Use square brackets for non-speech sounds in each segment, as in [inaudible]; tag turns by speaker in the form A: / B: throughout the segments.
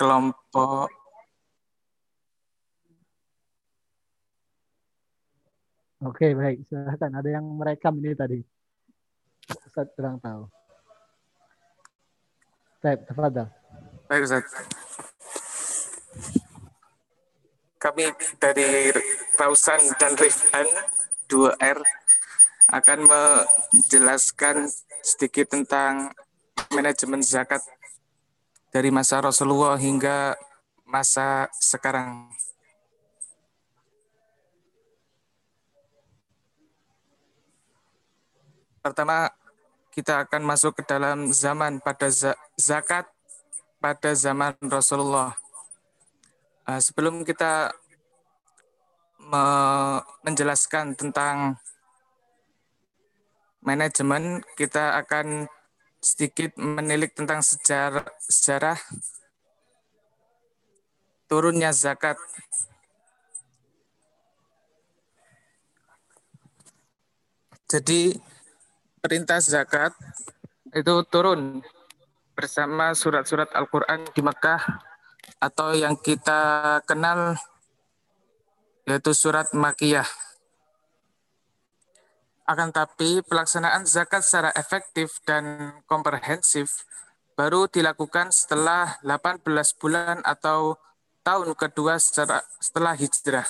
A: kelompok
B: Oke, baik. Silahkan. Ada yang merekam ini tadi. Ustaz kurang tahu. Baik, tafadhal.
A: Baik, Ustaz. Kami dari Rausan dan Rifan 2R akan menjelaskan sedikit tentang manajemen zakat dari masa Rasulullah hingga masa sekarang. Pertama, kita akan masuk ke dalam zaman pada zakat pada zaman Rasulullah. Uh, sebelum kita me menjelaskan tentang manajemen, kita akan sedikit menilik tentang sejarah, sejarah turunnya zakat. Jadi perintah zakat itu turun bersama surat-surat Al-Quran di Mekah atau yang kita kenal yaitu surat Makiyah. Akan tapi pelaksanaan zakat secara efektif dan komprehensif baru dilakukan setelah 18 bulan atau tahun kedua secara, setelah hijrah.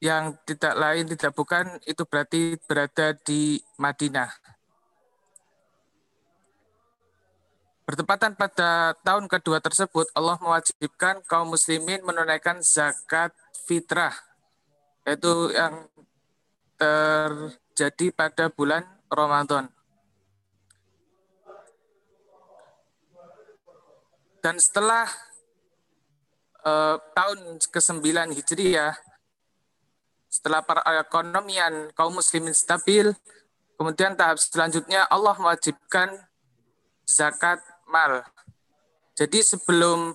A: yang tidak lain tidak bukan itu berarti berada di Madinah. Bertepatan pada tahun kedua tersebut, Allah mewajibkan kaum muslimin menunaikan zakat fitrah, yaitu yang terjadi pada bulan Ramadan. Dan setelah uh, tahun ke-9 Hijriah, setelah perekonomian kaum muslimin stabil, kemudian tahap selanjutnya Allah mewajibkan zakat mal. Jadi sebelum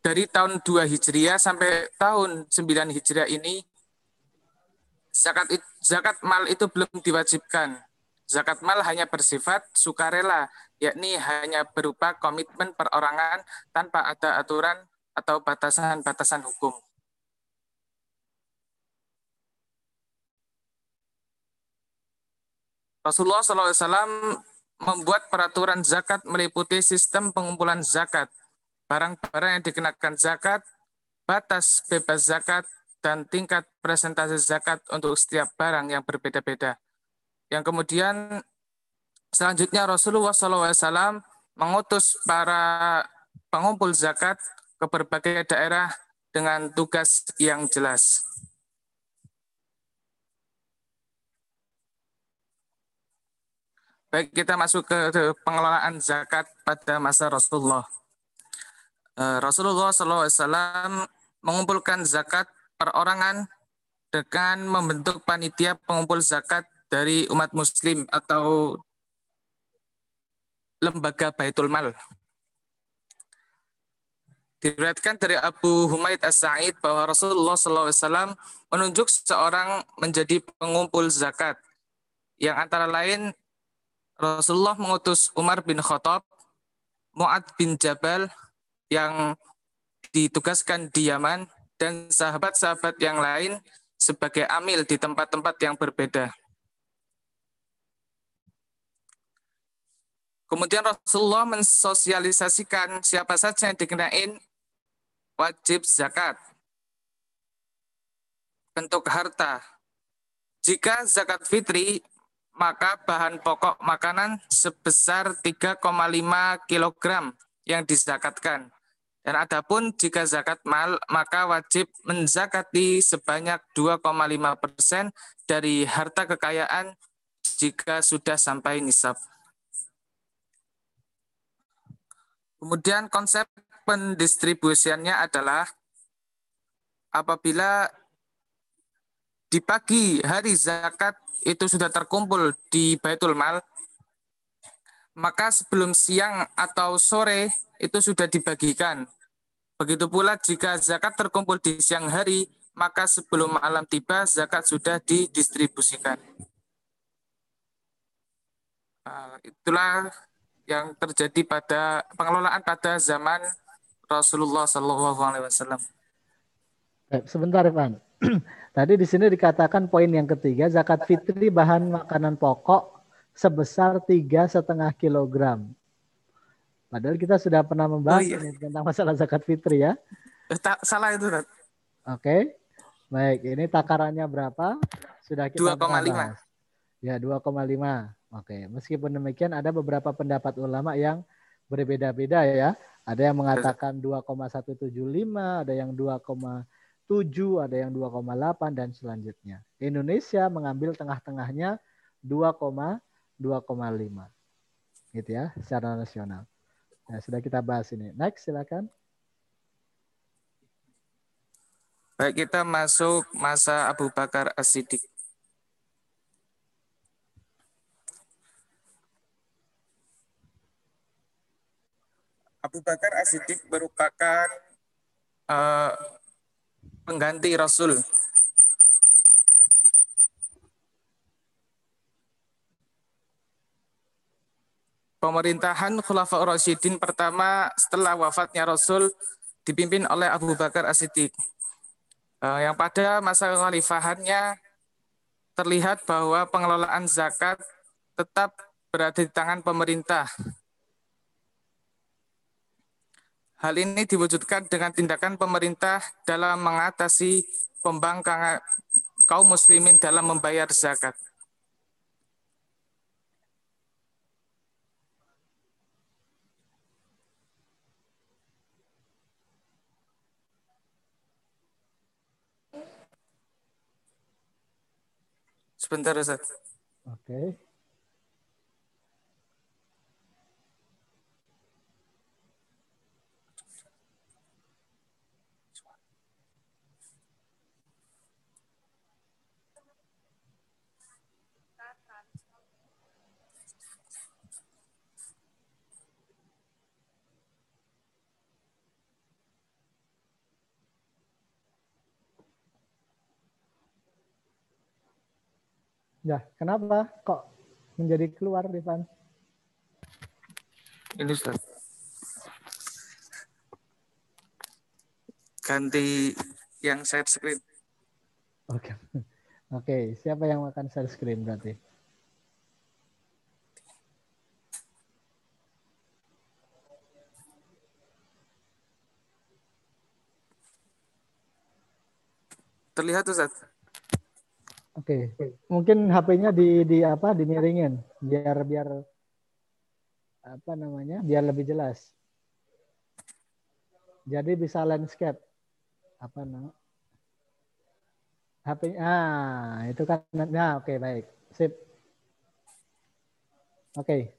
A: dari tahun 2 Hijriah sampai tahun 9 Hijriah ini zakat zakat mal itu belum diwajibkan. Zakat mal hanya bersifat sukarela, yakni hanya berupa komitmen perorangan tanpa ada aturan atau batasan-batasan hukum. Rasulullah SAW membuat peraturan zakat meliputi sistem pengumpulan zakat, barang-barang yang dikenakan zakat, batas bebas zakat, dan tingkat presentasi zakat untuk setiap barang yang berbeda-beda. Yang kemudian selanjutnya Rasulullah SAW mengutus para pengumpul zakat ke berbagai daerah dengan tugas yang jelas. Baik, kita masuk ke pengelolaan zakat pada masa Rasulullah. Eh, Rasulullah SAW mengumpulkan zakat perorangan dengan membentuk panitia pengumpul zakat dari umat muslim atau lembaga Baitul Mal. Diriwayatkan dari Abu Humaid As-Sa'id bahwa Rasulullah SAW menunjuk seorang menjadi pengumpul zakat yang antara lain Rasulullah mengutus Umar bin Khattab, Mu'ad bin Jabal yang ditugaskan di Yaman dan sahabat-sahabat yang lain sebagai amil di tempat-tempat yang berbeda. Kemudian Rasulullah mensosialisasikan siapa saja yang dikenain wajib zakat. Bentuk harta. Jika zakat fitri maka bahan pokok makanan sebesar 3,5 kg yang dizakatkan. Dan adapun jika zakat mal, maka wajib menzakati sebanyak 2,5 persen dari harta kekayaan jika sudah sampai nisab. Kemudian konsep pendistribusiannya adalah apabila di pagi hari zakat itu sudah terkumpul di Baitul Mal, maka sebelum siang atau sore itu sudah dibagikan. Begitu pula jika zakat terkumpul di siang hari, maka sebelum malam tiba zakat sudah didistribusikan. Uh, itulah yang terjadi pada pengelolaan pada zaman Rasulullah Shallallahu Alaihi Wasallam.
B: Sebentar, Ivan. [clears throat] Tadi di sini dikatakan poin yang ketiga, zakat fitri bahan makanan pokok sebesar tiga setengah kilogram. Padahal kita sudah pernah membahas oh, iya. tentang masalah zakat fitri ya.
A: Eh, tak salah itu, Oke.
B: Okay. Baik, ini takarannya berapa? Sudah kita
A: 2,5.
B: Ya, 2,5. Oke, meskipun demikian ada beberapa pendapat ulama yang berbeda-beda ya. Ada yang mengatakan 2,175, ada yang 2,7, ada yang 2,8 dan selanjutnya. Indonesia mengambil tengah-tengahnya 2,2,5. Gitu ya, secara nasional. Nah, sudah kita bahas ini. Next, silakan.
A: Baik, kita masuk masa Abu Bakar As-Siddiq. Abu Bakar As-Siddiq merupakan uh, pengganti Rasul. Pemerintahan Khulafaur Rasyidin pertama setelah wafatnya Rasul dipimpin oleh Abu Bakar As-Siddiq. Uh, yang pada masa kekhalifahannya terlihat bahwa pengelolaan zakat tetap berada di tangan pemerintah Hal ini diwujudkan dengan tindakan pemerintah dalam mengatasi pembangkangan kaum muslimin dalam membayar zakat. Sebentar, Ustaz.
B: Oke. Okay. Ya, kenapa kok menjadi keluar, Rifan?
A: Ini Ustaz. Ganti yang share screen.
B: Oke. [laughs] Oke, siapa yang makan share screen berarti?
A: Terlihat Ustaz?
B: Oke, okay. mungkin HP-nya di di apa dimiringin biar biar apa namanya biar lebih jelas. Jadi bisa landscape apa nama? HP ah itu kan nah oke okay, baik sip oke okay.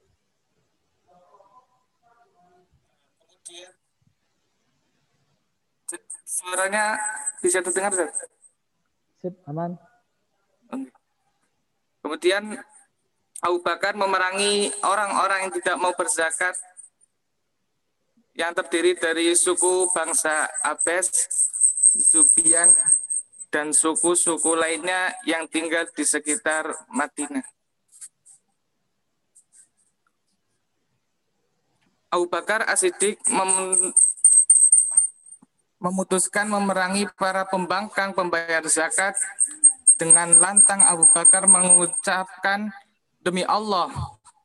A: suaranya bisa terdengar
B: sip aman
A: Kemudian Abu Bakar memerangi orang-orang yang tidak mau berzakat yang terdiri dari suku bangsa Abes, Zubian, dan suku-suku lainnya yang tinggal di sekitar Madinah. Abu Bakar Asidik mem memutuskan memerangi para pembangkang pembayar zakat dengan lantang Abu Bakar mengucapkan, Demi Allah,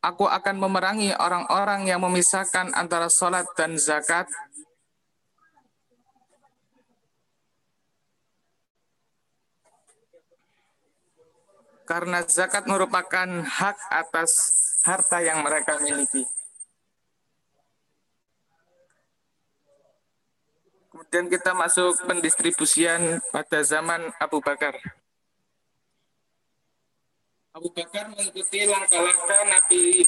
A: aku akan memerangi orang-orang yang memisahkan antara sholat dan zakat. Karena zakat merupakan hak atas harta yang mereka miliki. Kemudian kita masuk pendistribusian pada zaman Abu Bakar. Abu Bakar mengikuti langkah-langkah Nabi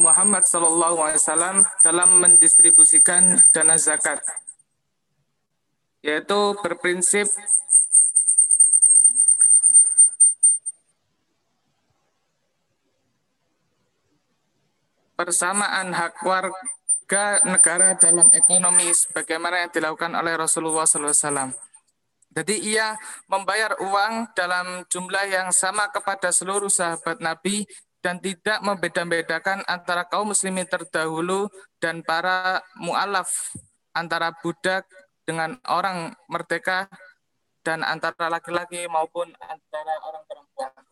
A: Muhammad SAW dalam mendistribusikan dana zakat, yaitu berprinsip persamaan hak warga negara dalam ekonomi sebagaimana yang dilakukan oleh Rasulullah SAW. Jadi ia membayar uang dalam jumlah yang sama kepada seluruh sahabat Nabi dan tidak membeda-bedakan antara kaum muslimin terdahulu dan para mu'alaf antara budak dengan orang merdeka dan antara laki-laki maupun antara orang perempuan.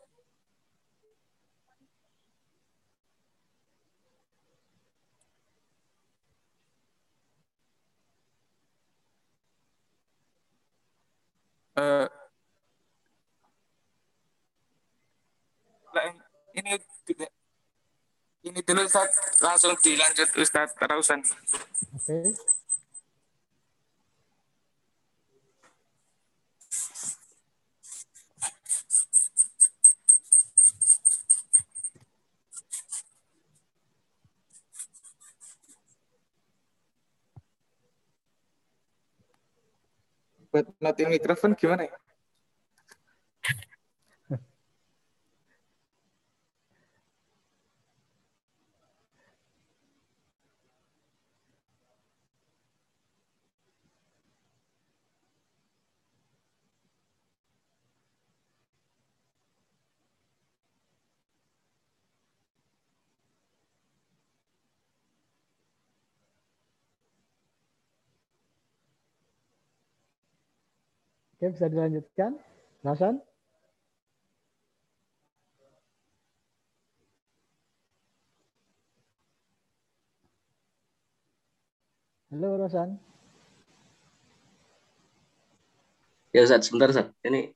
A: Uh, ini ini dulu Ustaz, langsung dilanjut Ustaz Rausan. Oke. Okay. Buat matiin mikrofon gimana ya?
B: Oke, bisa dilanjutkan. Rasan? Halo, Rosan.
C: Ya, Ustaz. Sebentar, Ustaz. Ini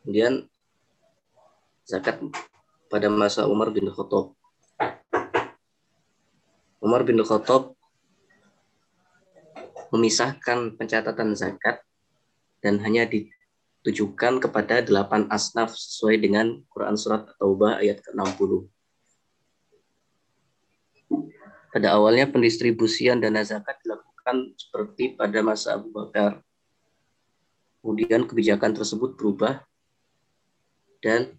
C: Kemudian zakat pada masa Umar bin Khattab. Umar bin Khattab memisahkan pencatatan zakat dan hanya ditujukan kepada delapan asnaf sesuai dengan Quran Surat Taubah ayat ke-60. Pada awalnya pendistribusian dana zakat dilakukan seperti pada masa Abu Bakar. Kemudian kebijakan tersebut berubah dan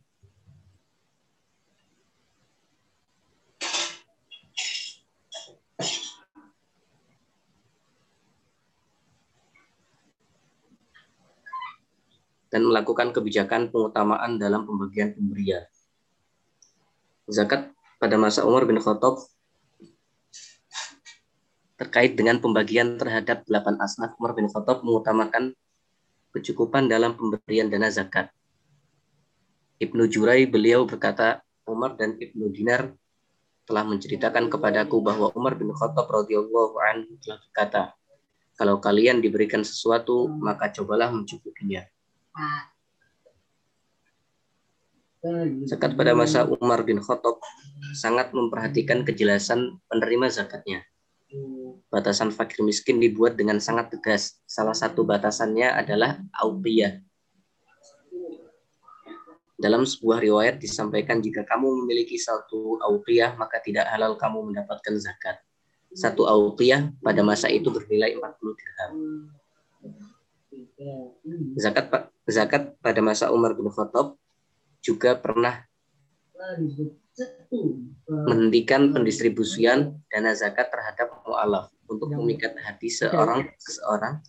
C: dan melakukan kebijakan pengutamaan dalam pembagian pemberian. Zakat pada masa Umar bin Khattab terkait dengan pembagian terhadap delapan asnaf Umar bin Khattab mengutamakan kecukupan dalam pemberian dana zakat. Ibnu Jurai beliau berkata, Umar dan Ibnu Dinar telah menceritakan kepadaku bahwa Umar bin Khattab radhiyallahu anhu telah berkata, kalau kalian diberikan sesuatu, maka cobalah mencukupinya. Zakat pada masa Umar bin Khattab sangat memperhatikan kejelasan penerima zakatnya. Batasan fakir miskin dibuat dengan sangat tegas. Salah satu batasannya adalah aupiyah. Dalam sebuah riwayat disampaikan jika kamu memiliki satu aupiyah maka tidak halal kamu mendapatkan zakat. Satu aupiyah pada masa itu bernilai 40 dirham. Zakat zakat pada masa Umar bin Khattab juga pernah menghentikan pendistribusian dana zakat terhadap mu'alaf untuk memikat hati seorang seseorang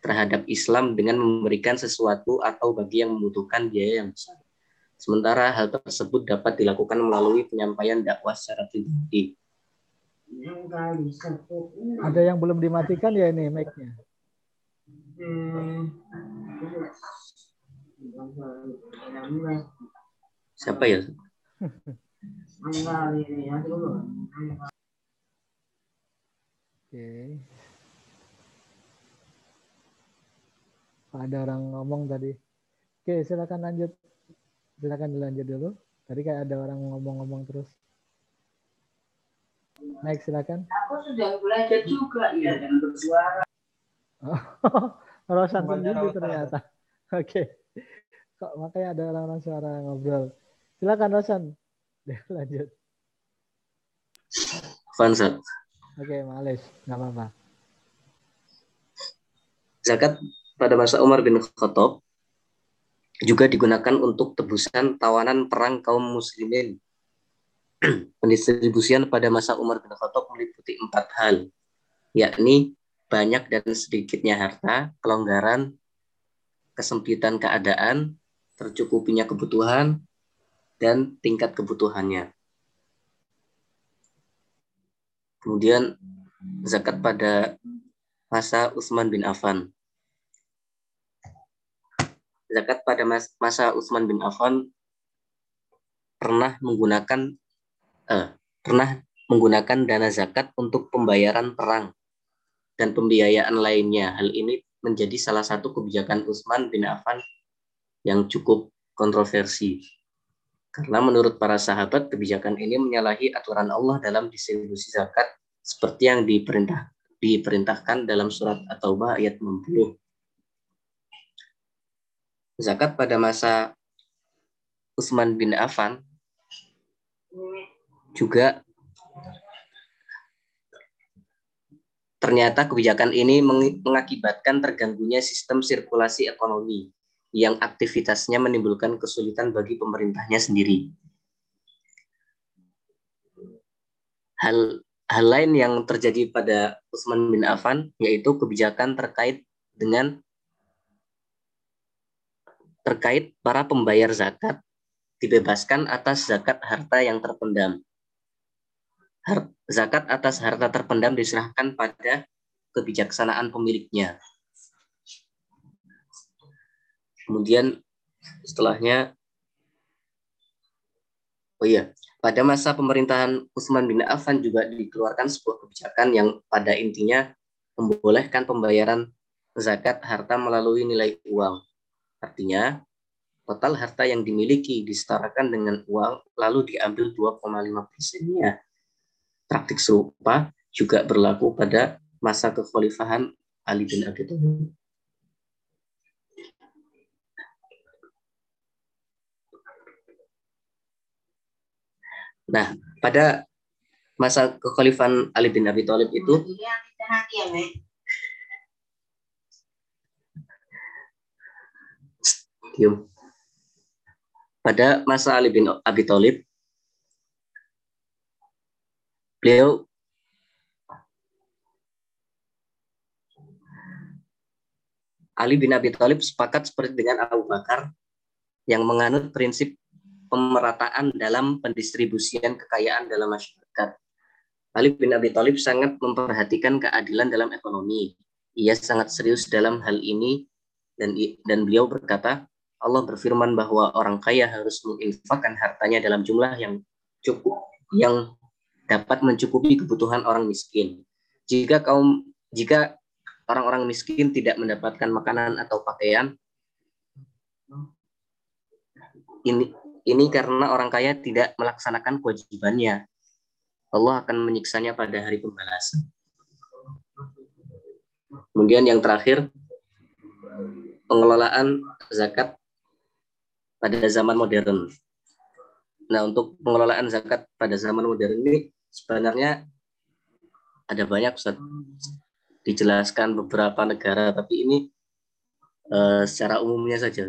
C: terhadap Islam dengan memberikan sesuatu atau bagi yang membutuhkan biaya yang besar. Sementara hal tersebut dapat dilakukan melalui penyampaian dakwah secara pribadi.
B: Ada yang belum dimatikan ya ini mic-nya.
C: Siapa ya?
B: Oke. Ada orang ngomong tadi. Oke, silakan lanjut. Silakan dilanjut dulu. Tadi kayak ada orang ngomong-ngomong terus. Naik silakan.
D: Aku sudah belajar juga ya dan bersuara. [laughs]
B: Rosan sendiri ternyata. Oke. Okay. Kok makanya ada orang-orang suara ngobrol. Silakan Rosan. [laughs] lanjut.
C: Fansat.
B: Oke, okay, males. Nggak apa-apa.
C: Zakat pada masa Umar bin Khattab juga digunakan untuk tebusan tawanan perang kaum muslimin. [clears throat] Pendistribusian pada masa Umar bin Khattab meliputi empat hal, yakni banyak dan sedikitnya harta, kelonggaran, kesempitan keadaan, tercukupinya kebutuhan, dan tingkat kebutuhannya. Kemudian zakat pada masa Utsman bin Affan. Zakat pada masa Utsman bin Affan pernah menggunakan eh, pernah menggunakan dana zakat untuk pembayaran perang dan pembiayaan lainnya. Hal ini menjadi salah satu kebijakan Utsman bin Affan yang cukup kontroversi. Karena menurut para sahabat, kebijakan ini menyalahi aturan Allah dalam distribusi zakat seperti yang diperintah, diperintahkan dalam surat At-Taubah ayat 60. Zakat pada masa Utsman bin Affan juga Ternyata kebijakan ini mengakibatkan terganggunya sistem sirkulasi ekonomi yang aktivitasnya menimbulkan kesulitan bagi pemerintahnya sendiri. Hal hal lain yang terjadi pada Utsman bin Affan yaitu kebijakan terkait dengan terkait para pembayar zakat dibebaskan atas zakat harta yang terpendam zakat atas harta terpendam diserahkan pada kebijaksanaan pemiliknya. Kemudian setelahnya, oh iya, pada masa pemerintahan Utsman bin Affan juga dikeluarkan sebuah kebijakan yang pada intinya membolehkan pembayaran zakat harta melalui nilai uang. Artinya, total harta yang dimiliki disetarakan dengan uang lalu diambil 2,5 persennya Praktik serupa juga berlaku pada masa kekhalifahan Ali bin Abi Thalib. Nah, pada masa kekhalifahan Ali bin Abi Thalib itu Diam. Pada masa Ali bin Abi Thalib beliau Ali bin Abi Thalib sepakat seperti dengan Abu Bakar yang menganut prinsip pemerataan dalam pendistribusian kekayaan dalam masyarakat. Ali bin Abi Thalib sangat memperhatikan keadilan dalam ekonomi. Ia sangat serius dalam hal ini dan dan beliau berkata, Allah berfirman bahwa orang kaya harus menginfakkan hartanya dalam jumlah yang cukup yang dapat mencukupi kebutuhan orang miskin. Jika kaum jika orang-orang miskin tidak mendapatkan makanan atau pakaian, ini ini karena orang kaya tidak melaksanakan kewajibannya. Allah akan menyiksanya pada hari pembalasan. Kemudian yang terakhir, pengelolaan zakat pada zaman modern. Nah, untuk pengelolaan zakat pada zaman modern ini sebenarnya ada banyak Ustaz. dijelaskan beberapa negara tapi ini uh, secara umumnya saja.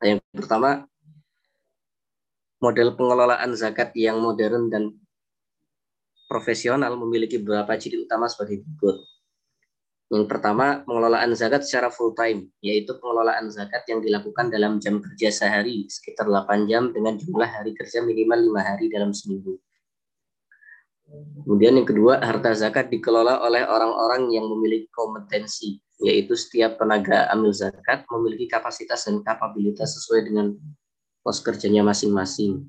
C: Nah, yang pertama model pengelolaan zakat yang modern dan profesional memiliki beberapa ciri utama sebagai berikut. Yang pertama, pengelolaan zakat secara full time, yaitu pengelolaan zakat yang dilakukan dalam jam kerja sehari, sekitar 8 jam dengan jumlah hari kerja minimal 5 hari dalam seminggu. Kemudian yang kedua, harta zakat dikelola oleh orang-orang yang memiliki kompetensi, yaitu setiap tenaga amil zakat memiliki kapasitas dan kapabilitas sesuai dengan pos kerjanya masing-masing.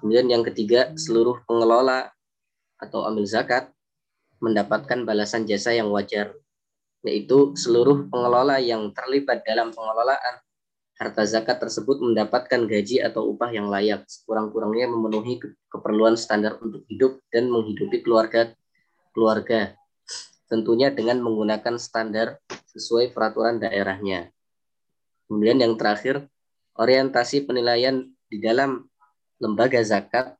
C: Kemudian yang ketiga, seluruh pengelola atau amil zakat mendapatkan balasan jasa yang wajar, yaitu seluruh pengelola yang terlibat dalam pengelolaan harta zakat tersebut mendapatkan gaji atau upah yang layak, sekurang-kurangnya memenuhi keperluan standar untuk hidup dan menghidupi keluarga keluarga, tentunya dengan menggunakan standar sesuai peraturan daerahnya. Kemudian yang terakhir, orientasi penilaian di dalam lembaga zakat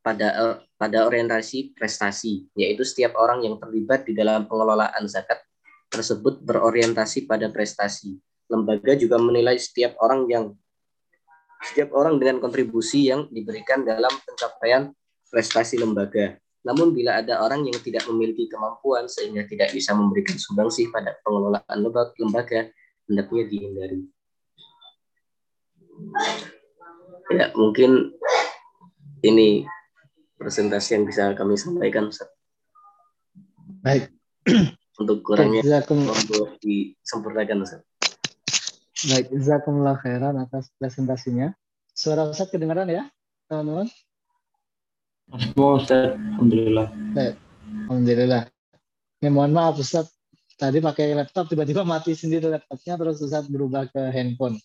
C: pada eh, pada orientasi prestasi, yaitu setiap orang yang terlibat di dalam pengelolaan zakat tersebut berorientasi pada prestasi. Lembaga juga menilai setiap orang yang setiap orang dengan kontribusi yang diberikan dalam pencapaian prestasi lembaga. Namun bila ada orang yang tidak memiliki kemampuan sehingga tidak bisa memberikan sumbangsih pada pengelolaan lembaga, hendaknya dihindari. Ya, mungkin ini presentasi yang bisa kami sampaikan. Ustaz.
B: Baik. [clears throat]
C: Untuk kurangnya untuk disempurnakan. Ustaz.
B: Baik, jazakumullah khairan atas presentasinya. Suara Ustaz kedengaran ya, teman-teman?
E: Alhamdulillah.
B: Alhamdulillah. Ya, mohon maaf Ustaz, tadi pakai laptop tiba-tiba mati sendiri laptopnya terus Ustaz berubah ke handphone.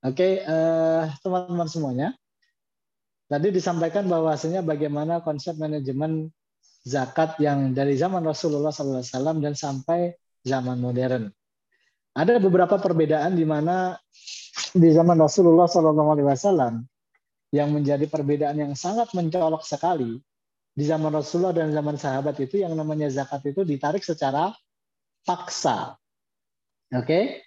B: Oke, eh, teman-teman semuanya. Tadi disampaikan bahwasanya bagaimana konsep manajemen zakat yang dari zaman Rasulullah SAW dan sampai zaman modern. Ada beberapa perbedaan di mana di zaman Rasulullah SAW yang menjadi perbedaan yang sangat mencolok sekali di zaman Rasulullah dan zaman sahabat itu yang namanya zakat itu ditarik secara paksa. Oke?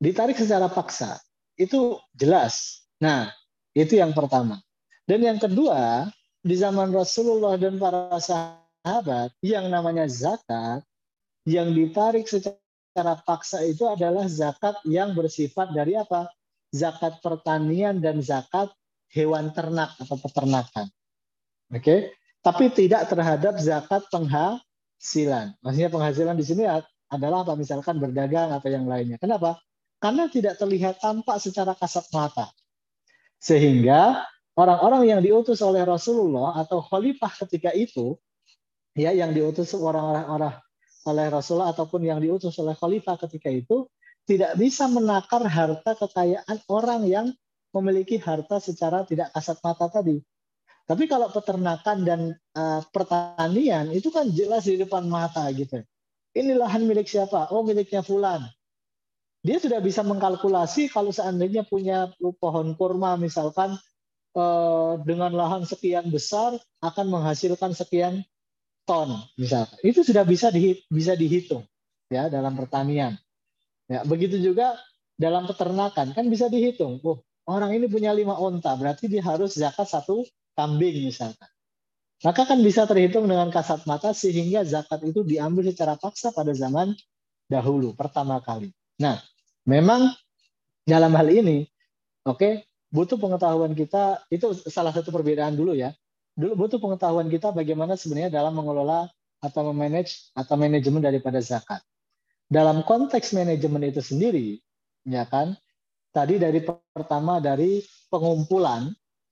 B: Ditarik secara paksa. Itu jelas. Nah, itu yang pertama. Dan yang kedua, di zaman Rasulullah dan para sahabat yang namanya zakat yang ditarik secara paksa itu adalah zakat yang bersifat dari apa? Zakat pertanian dan zakat hewan ternak atau peternakan. Oke? tapi tidak terhadap zakat penghasilan. Maksudnya penghasilan di sini adalah apa? Misalkan berdagang atau yang lainnya. Kenapa? Karena tidak terlihat tampak secara kasat mata. Sehingga orang-orang yang diutus oleh Rasulullah atau khalifah ketika itu, ya yang diutus orang-orang oleh Rasulullah ataupun yang diutus oleh khalifah ketika itu, tidak bisa menakar harta kekayaan orang yang memiliki harta secara tidak kasat mata tadi. Tapi kalau peternakan dan uh, pertanian itu kan jelas di depan mata gitu. Ini lahan milik siapa? Oh miliknya Fulan. Dia sudah bisa mengkalkulasi kalau seandainya punya pohon kurma misalkan uh, dengan lahan sekian besar akan menghasilkan sekian ton misalkan. Itu sudah bisa di, bisa dihitung ya dalam pertanian. Ya begitu juga dalam peternakan kan bisa dihitung. Oh orang ini punya lima onta berarti dia harus zakat satu kambing misalkan. Maka kan bisa terhitung dengan kasat mata sehingga zakat itu diambil secara paksa pada zaman dahulu pertama kali. Nah, memang dalam hal ini oke, okay, butuh pengetahuan kita itu salah satu perbedaan dulu ya. Dulu butuh pengetahuan kita bagaimana sebenarnya dalam mengelola atau memanage atau manajemen daripada zakat. Dalam konteks manajemen itu sendiri, ya kan? Tadi dari pertama dari pengumpulan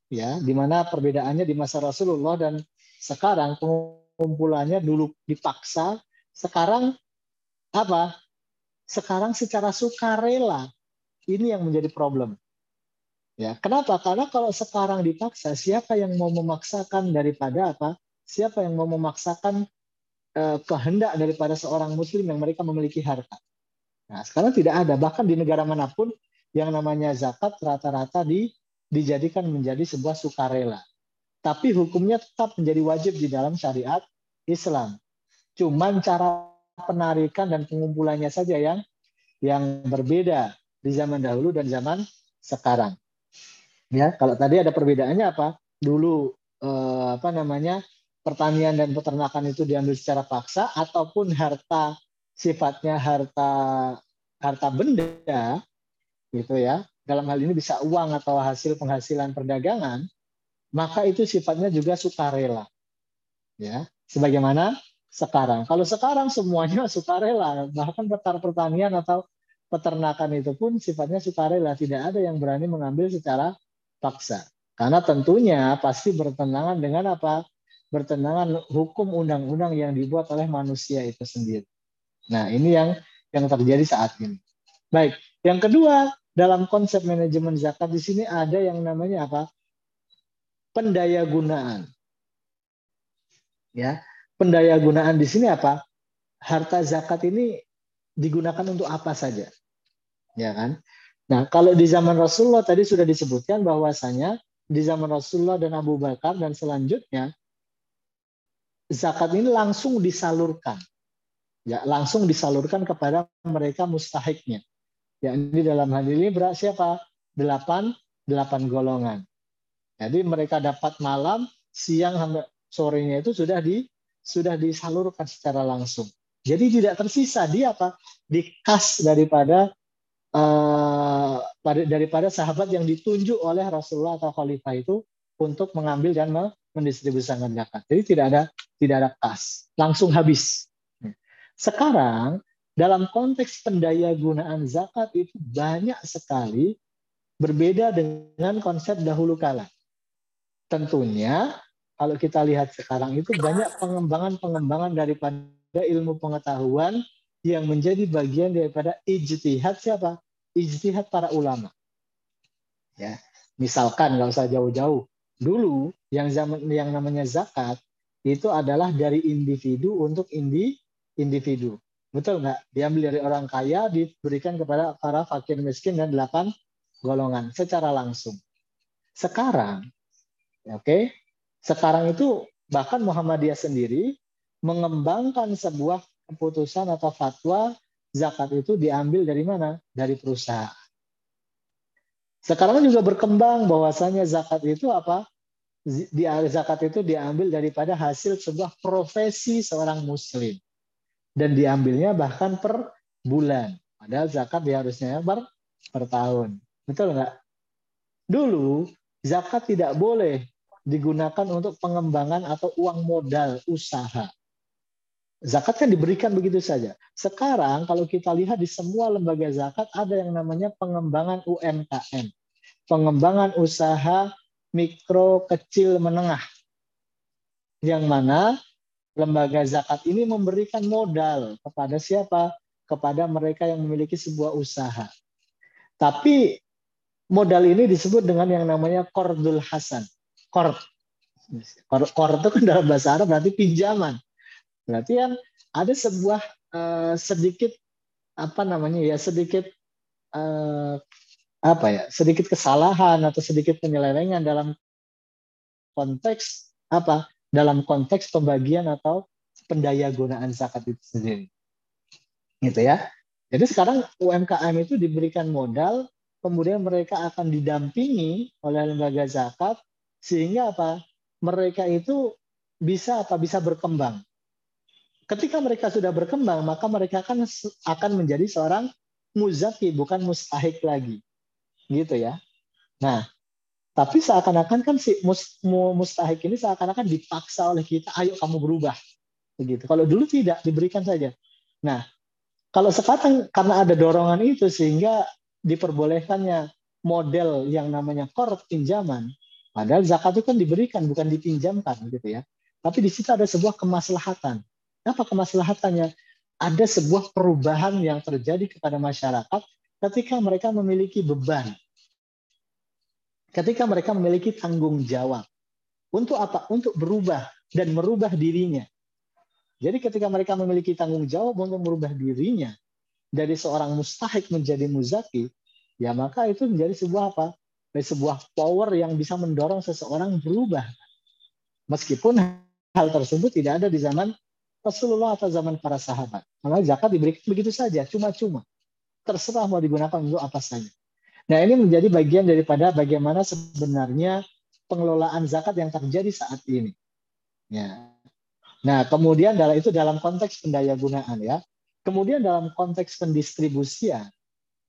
B: ya di mana perbedaannya di masa Rasulullah dan sekarang pengumpulannya dulu dipaksa sekarang apa? Sekarang secara sukarela ini yang menjadi problem. Ya kenapa? Karena kalau sekarang dipaksa siapa yang mau memaksakan daripada apa? Siapa yang mau memaksakan eh, kehendak daripada seorang muslim yang mereka memiliki harta? Nah sekarang tidak ada. Bahkan di negara mana pun yang namanya zakat rata-rata di dijadikan menjadi sebuah sukarela. Tapi hukumnya tetap menjadi wajib di dalam syariat Islam. Cuman cara penarikan dan pengumpulannya saja yang yang berbeda di zaman dahulu dan zaman sekarang. Ya, kalau tadi ada perbedaannya apa? Dulu eh, apa namanya? pertanian dan peternakan itu diambil secara paksa ataupun harta sifatnya harta harta benda gitu ya dalam hal ini bisa uang atau hasil penghasilan perdagangan, maka itu sifatnya juga sukarela. Ya, sebagaimana sekarang. Kalau sekarang semuanya [laughs] sukarela, bahkan petar pertanian atau peternakan itu pun sifatnya sukarela, tidak ada yang berani mengambil secara paksa. Karena tentunya pasti bertentangan dengan apa? Bertentangan hukum undang-undang yang dibuat oleh manusia itu sendiri. Nah, ini yang yang terjadi saat ini. Baik, yang kedua, dalam konsep manajemen zakat di sini ada yang namanya apa? Pendaya gunaan. Ya, pendaya gunaan di sini apa? Harta zakat ini digunakan untuk apa saja. Ya kan? Nah, kalau di zaman Rasulullah tadi sudah disebutkan bahwasanya di zaman Rasulullah dan Abu Bakar dan selanjutnya zakat ini langsung disalurkan. Ya, langsung disalurkan kepada mereka mustahiknya ini dalam hal ini berat siapa? Delapan, delapan golongan. Jadi mereka dapat malam, siang sampai sorenya itu sudah di sudah disalurkan secara langsung. Jadi tidak tersisa di apa? Di kas daripada uh, daripada sahabat yang ditunjuk oleh Rasulullah atau Khalifah itu untuk mengambil dan mendistribusikan zakat. Jadi tidak ada tidak ada kas, langsung habis. Sekarang dalam konteks pendaya gunaan zakat itu banyak sekali berbeda dengan konsep dahulu kala. Tentunya kalau kita lihat sekarang itu banyak pengembangan-pengembangan daripada ilmu pengetahuan yang menjadi bagian daripada ijtihad siapa? Ijtihad para ulama. Ya, misalkan nggak usah jauh-jauh. Dulu yang zaman yang namanya zakat itu adalah dari individu untuk indi, individu. Betul nggak? Diambil dari orang kaya, diberikan kepada para fakir miskin dan delapan golongan secara langsung. Sekarang, oke, okay, sekarang itu bahkan Muhammadiyah sendiri mengembangkan sebuah keputusan atau fatwa zakat itu diambil dari mana? Dari perusahaan. Sekarang juga berkembang bahwasanya zakat itu apa? Di zakat itu diambil daripada hasil sebuah profesi seorang muslim dan diambilnya bahkan per bulan. Padahal zakat diharusnya per, per tahun. Betul nggak? Dulu zakat tidak boleh digunakan untuk pengembangan atau uang modal usaha. Zakat kan diberikan begitu saja. Sekarang kalau kita lihat di semua lembaga zakat ada yang namanya pengembangan UMKM. Pengembangan usaha mikro, kecil, menengah. Yang mana lembaga zakat ini memberikan modal kepada siapa? Kepada mereka yang memiliki sebuah usaha. Tapi modal ini disebut dengan yang namanya kordul hasan. Kord. Kord itu kan dalam bahasa Arab berarti pinjaman. Berarti yang ada sebuah uh, sedikit apa namanya ya sedikit uh, apa ya sedikit kesalahan atau sedikit penyelewengan dalam konteks apa dalam konteks pembagian atau pendaya gunaan zakat itu sendiri. Gitu ya. Jadi sekarang UMKM itu diberikan modal, kemudian mereka akan didampingi oleh lembaga zakat sehingga apa? Mereka itu bisa apa? Bisa berkembang. Ketika mereka sudah berkembang, maka mereka akan akan menjadi seorang muzaki, bukan mustahik lagi. Gitu ya. Nah, tapi seakan-akan kan si mustahik ini seakan-akan dipaksa oleh kita, ayo kamu berubah. Begitu. Kalau dulu tidak, diberikan saja. Nah, kalau sekarang karena ada dorongan itu sehingga diperbolehkannya model yang namanya kor pinjaman, padahal zakat itu kan diberikan bukan dipinjamkan gitu ya. Tapi di situ ada sebuah kemaslahatan. Apa kemaslahatannya? Ada sebuah perubahan yang terjadi kepada masyarakat ketika mereka memiliki beban ketika mereka memiliki tanggung jawab. Untuk apa? Untuk berubah dan merubah dirinya. Jadi ketika mereka memiliki tanggung jawab untuk merubah dirinya dari seorang mustahik menjadi muzaki, ya maka itu menjadi sebuah apa? Sebuah power yang bisa mendorong seseorang berubah. Meskipun hal tersebut tidak ada di zaman Rasulullah atau zaman para sahabat. Karena zakat diberikan begitu saja, cuma-cuma. Terserah mau digunakan untuk apa saja. Nah, ini menjadi bagian daripada bagaimana sebenarnya pengelolaan zakat yang terjadi saat ini. Ya. Nah, kemudian dalam itu dalam konteks pendaya gunaan ya. Kemudian dalam konteks pendistribusian.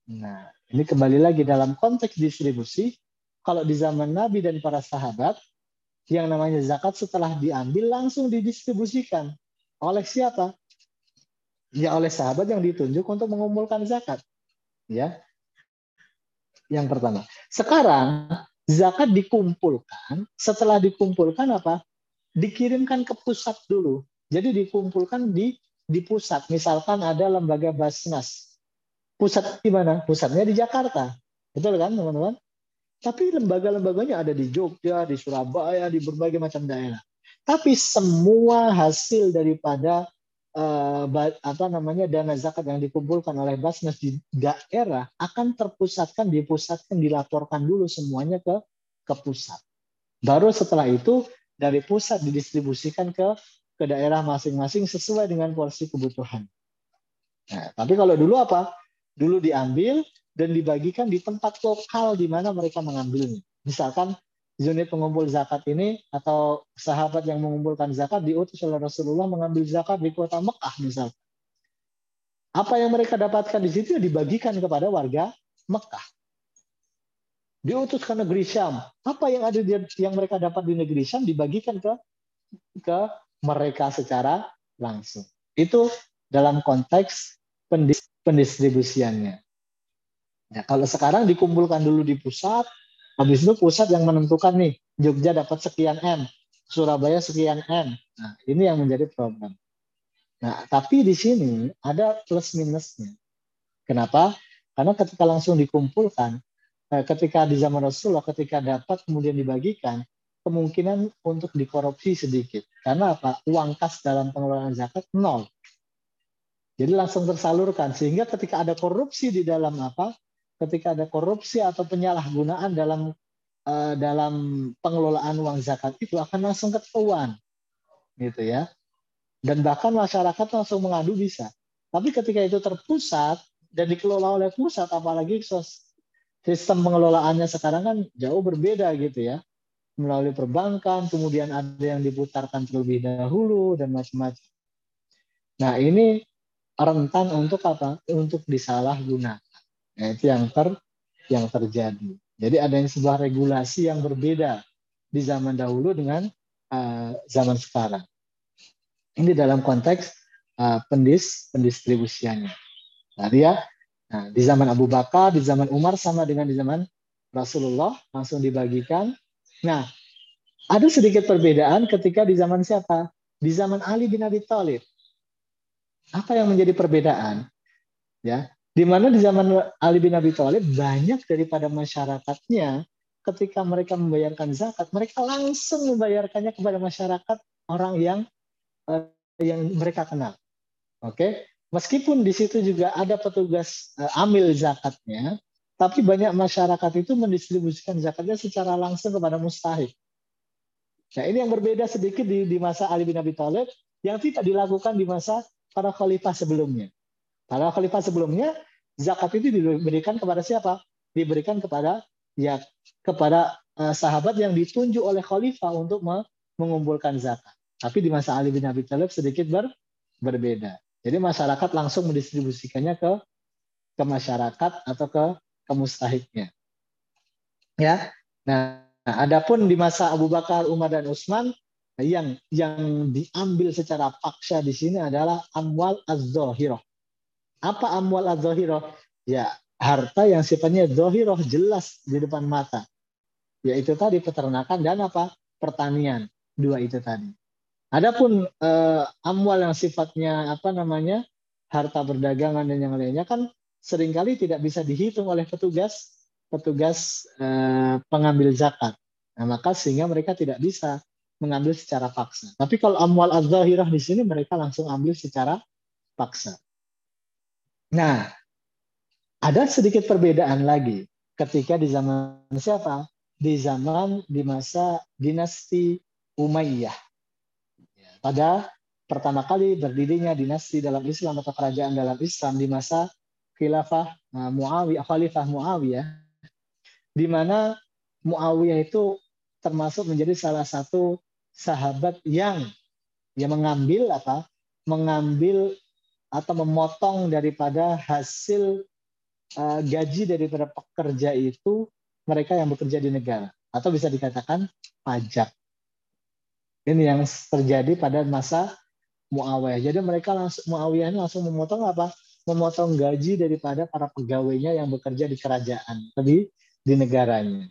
B: Nah, ini kembali lagi dalam konteks distribusi, kalau di zaman Nabi dan para sahabat, yang namanya zakat setelah diambil langsung didistribusikan. Oleh siapa? Ya oleh sahabat yang ditunjuk untuk mengumpulkan zakat. Ya, yang pertama. Sekarang zakat dikumpulkan, setelah dikumpulkan apa? Dikirimkan ke pusat dulu. Jadi dikumpulkan di di pusat. Misalkan ada lembaga Basnas. Pusat di mana? Pusatnya di Jakarta. Betul kan, teman-teman? Tapi lembaga-lembaganya ada di Jogja, di Surabaya, di berbagai macam daerah. Tapi semua hasil daripada uh, apa namanya dana zakat yang dikumpulkan oleh Basnas di daerah akan terpusatkan, dipusatkan, dilaporkan dulu semuanya ke ke pusat. Baru setelah itu dari pusat didistribusikan ke ke daerah masing-masing sesuai dengan porsi kebutuhan. Nah, tapi kalau dulu apa? Dulu diambil dan dibagikan di tempat lokal di mana mereka mengambilnya. Misalkan unit pengumpul zakat ini atau sahabat yang mengumpulkan zakat diutus oleh Rasulullah mengambil zakat di kota Mekah misalnya. Apa yang mereka dapatkan di situ dibagikan kepada warga Mekah. Diutus ke negeri Syam. Apa yang ada di, yang mereka dapat di negeri Syam dibagikan ke ke mereka secara langsung. Itu dalam konteks pendistribusiannya. Ya, kalau sekarang dikumpulkan dulu di pusat, Habis itu pusat yang menentukan nih, Jogja dapat sekian M, Surabaya sekian M. Nah, ini yang menjadi problem. Nah, tapi di sini ada plus minusnya. Kenapa? Karena ketika langsung dikumpulkan, eh, ketika di zaman Rasulullah, ketika dapat kemudian dibagikan, kemungkinan untuk dikorupsi sedikit. Karena apa? Uang kas dalam pengelolaan zakat nol. Jadi langsung tersalurkan. Sehingga ketika ada korupsi di dalam apa? Ketika ada korupsi atau penyalahgunaan dalam uh, dalam pengelolaan uang zakat itu akan langsung ketahuan gitu ya. Dan bahkan masyarakat langsung mengadu bisa. Tapi ketika itu terpusat dan dikelola oleh pusat apalagi sistem pengelolaannya sekarang kan jauh berbeda gitu ya. Melalui perbankan kemudian ada yang diputarkan terlebih dahulu dan macam-macam. Nah ini rentan untuk apa? Untuk disalahgunakan Nah, itu yang ter yang terjadi. Jadi ada yang sebuah regulasi yang berbeda di zaman dahulu dengan uh, zaman sekarang. Ini dalam konteks uh, pendis pendistribusiannya. Nah, dia nah, di zaman Abu Bakar, di zaman Umar sama dengan di zaman Rasulullah langsung dibagikan. Nah, ada sedikit perbedaan ketika di zaman siapa? Di zaman Ali bin Abi Thalib. Apa yang menjadi perbedaan? Ya, di mana di zaman Ali bin Abi Thalib banyak daripada masyarakatnya ketika mereka membayarkan zakat, mereka langsung membayarkannya kepada masyarakat orang yang uh, yang mereka kenal. Oke, okay? meskipun di situ juga ada petugas uh, amil zakatnya, tapi banyak masyarakat itu mendistribusikan zakatnya secara langsung kepada mustahik. Nah, ini yang berbeda sedikit di, di masa Ali bin Abi Thalib yang tidak dilakukan di masa para khalifah sebelumnya. Para khalifah sebelumnya zakat itu diberikan kepada siapa? Diberikan kepada ya kepada uh, sahabat yang ditunjuk oleh khalifah untuk mengumpulkan zakat. Tapi di masa Ali bin Abi Thalib sedikit ber, berbeda. Jadi masyarakat langsung mendistribusikannya ke ke masyarakat atau ke ke mustahiknya. Ya. Nah, adapun di masa Abu Bakar, Umar dan Utsman yang yang diambil secara paksa di sini adalah amwal az-zahirah. Apa amwal az-zahirah? Ya, harta yang sifatnya zahirah jelas di depan mata. Yaitu tadi peternakan dan apa? Pertanian. Dua itu tadi. Adapun eh, amwal yang sifatnya apa namanya? harta perdagangan dan yang lainnya kan sering kali tidak bisa dihitung oleh petugas petugas eh, pengambil zakat. Nah, maka sehingga mereka tidak bisa mengambil secara paksa. Tapi kalau amwal az-zahirah di sini mereka langsung ambil secara paksa. Nah, ada sedikit perbedaan lagi ketika di zaman siapa? Di zaman di masa dinasti Umayyah. Pada pertama kali berdirinya dinasti dalam Islam atau kerajaan dalam Islam di masa khilafah nah, Muawiyah, Khalifah Muawiyah, di mana Muawiyah itu termasuk menjadi salah satu sahabat yang yang mengambil apa? Mengambil atau memotong daripada hasil uh, gaji daripada pekerja itu mereka yang bekerja di negara atau bisa dikatakan pajak. Ini yang terjadi pada masa Muawiyah. Jadi mereka langsung Muawiyah ini langsung memotong apa? Memotong gaji daripada para pegawainya yang bekerja di kerajaan, tapi di negaranya.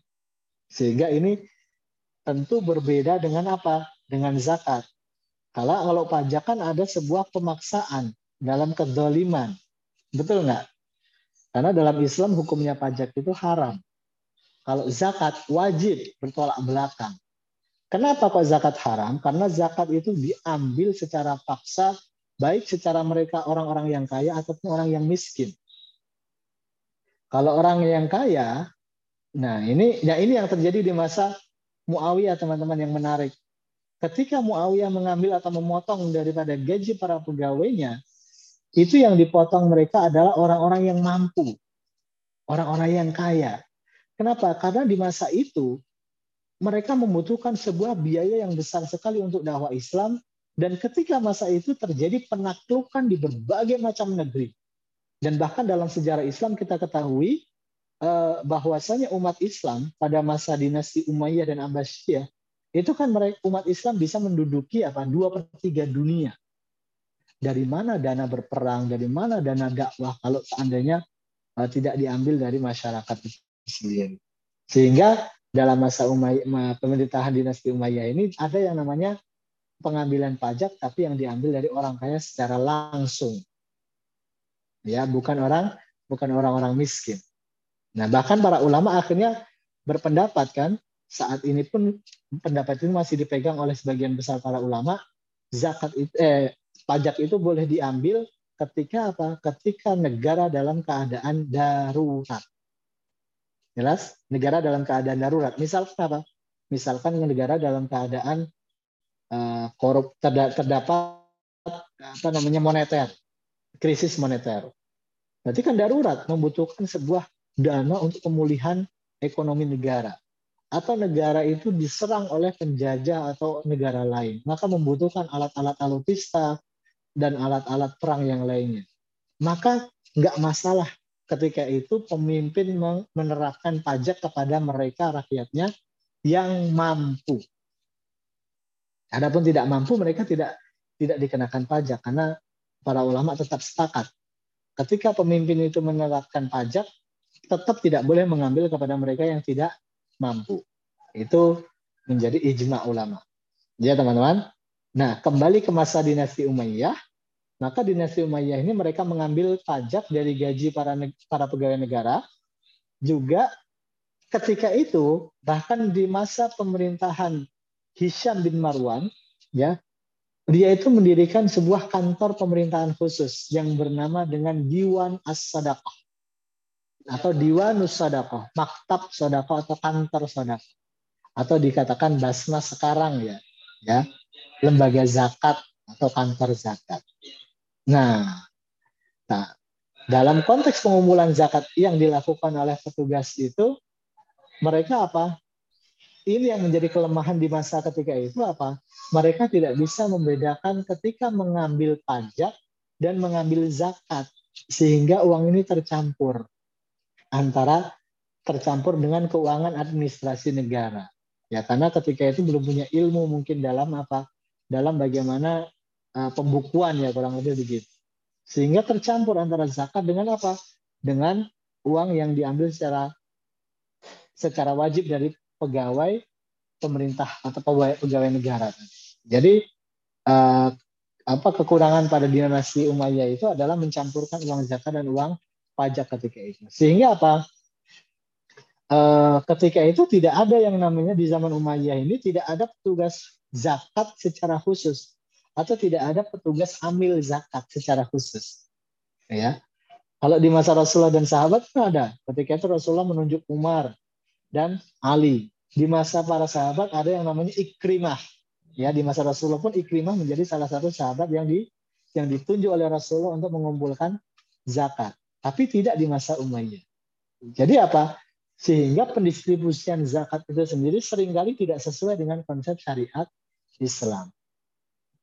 B: Sehingga ini tentu berbeda dengan apa? Dengan zakat. Kalau kalau pajak kan ada sebuah pemaksaan dalam kedoliman. Betul nggak? Karena dalam Islam hukumnya pajak itu haram. Kalau zakat wajib bertolak belakang. Kenapa kok zakat haram? Karena zakat itu diambil secara paksa, baik secara mereka orang-orang yang kaya ataupun orang yang miskin. Kalau orang yang kaya, nah ini, ya ini yang terjadi di masa Muawiyah teman-teman yang menarik. Ketika Muawiyah mengambil atau memotong daripada gaji para pegawainya, itu yang dipotong mereka adalah orang-orang yang mampu, orang-orang yang kaya. Kenapa? Karena di masa itu mereka membutuhkan sebuah biaya yang besar sekali untuk dakwah Islam dan ketika masa itu terjadi penaklukan di berbagai macam negeri. Dan bahkan dalam sejarah Islam kita ketahui eh, bahwasanya umat Islam pada masa dinasti Umayyah dan Abbasiyah itu kan umat Islam bisa menduduki apa dua per tiga dunia. Dari mana dana berperang, dari mana dana dakwah kalau seandainya eh, tidak diambil dari masyarakat itu sendiri. Sehingga dalam masa Umayyah, pemerintahan dinasti Umayyah ini ada yang namanya pengambilan pajak tapi yang diambil dari orang kaya secara langsung. Ya, bukan orang bukan orang-orang miskin. Nah, bahkan para ulama akhirnya berpendapat kan saat ini pun pendapat itu masih dipegang oleh sebagian besar para ulama zakat itu eh pajak itu boleh diambil ketika apa? Ketika negara dalam keadaan darurat. Jelas? Negara dalam keadaan darurat. Misalkan apa? Misalkan negara dalam keadaan Eh, korup terdapat apa namanya moneter, krisis moneter. Berarti kan darurat membutuhkan sebuah dana untuk pemulihan ekonomi negara. Atau negara itu diserang oleh penjajah atau negara lain. Maka membutuhkan alat-alat alutista dan alat-alat perang yang lainnya. Maka nggak masalah ketika itu pemimpin menerapkan pajak kepada mereka rakyatnya yang mampu. Adapun tidak mampu mereka tidak tidak dikenakan pajak karena para ulama tetap sepakat. Ketika pemimpin itu menerapkan pajak, tetap tidak boleh mengambil kepada mereka yang tidak mampu. Itu menjadi ijma ulama. Ya teman-teman. Nah, kembali ke masa dinasti Umayyah, maka dinasti Umayyah ini mereka mengambil pajak dari gaji para para pegawai negara. Juga ketika itu bahkan di masa pemerintahan Hisham bin Marwan, ya, dia itu mendirikan sebuah kantor pemerintahan khusus yang bernama dengan Diwan As-Sadaqah atau Diwanus Sadaqah, Maktab Sadaqah atau kantor Sadaqah atau dikatakan Basnas sekarang ya, ya, lembaga zakat atau kantor zakat. Nah, nah dalam konteks pengumpulan zakat yang dilakukan oleh petugas itu mereka apa? ini yang menjadi kelemahan di masa ketika itu apa? Mereka tidak bisa membedakan ketika mengambil pajak dan mengambil zakat sehingga uang ini tercampur antara tercampur dengan keuangan administrasi negara. Ya karena ketika itu belum punya ilmu mungkin dalam apa? Dalam bagaimana pembukuan ya kurang lebih begitu. Sehingga tercampur antara zakat dengan apa? Dengan uang yang diambil secara secara wajib dari pegawai pemerintah atau pegawai, pegawai negara. Jadi uh, apa kekurangan pada dinasti Umayyah itu adalah mencampurkan uang zakat dan uang pajak ketika itu. Sehingga apa? Uh, ketika itu tidak ada yang namanya di zaman Umayyah ini tidak ada petugas zakat secara khusus atau tidak ada petugas amil zakat secara khusus. Ya. Kalau di masa Rasulullah dan sahabat kan ada. Ketika itu Rasulullah menunjuk Umar dan Ali. Di masa para sahabat ada yang namanya Ikrimah. Ya, di masa Rasulullah pun Ikrimah menjadi salah satu sahabat yang di yang ditunjuk oleh Rasulullah untuk mengumpulkan zakat. Tapi tidak di masa Umayyah. Jadi apa? Sehingga pendistribusian zakat itu sendiri sering kali tidak sesuai dengan konsep syariat Islam.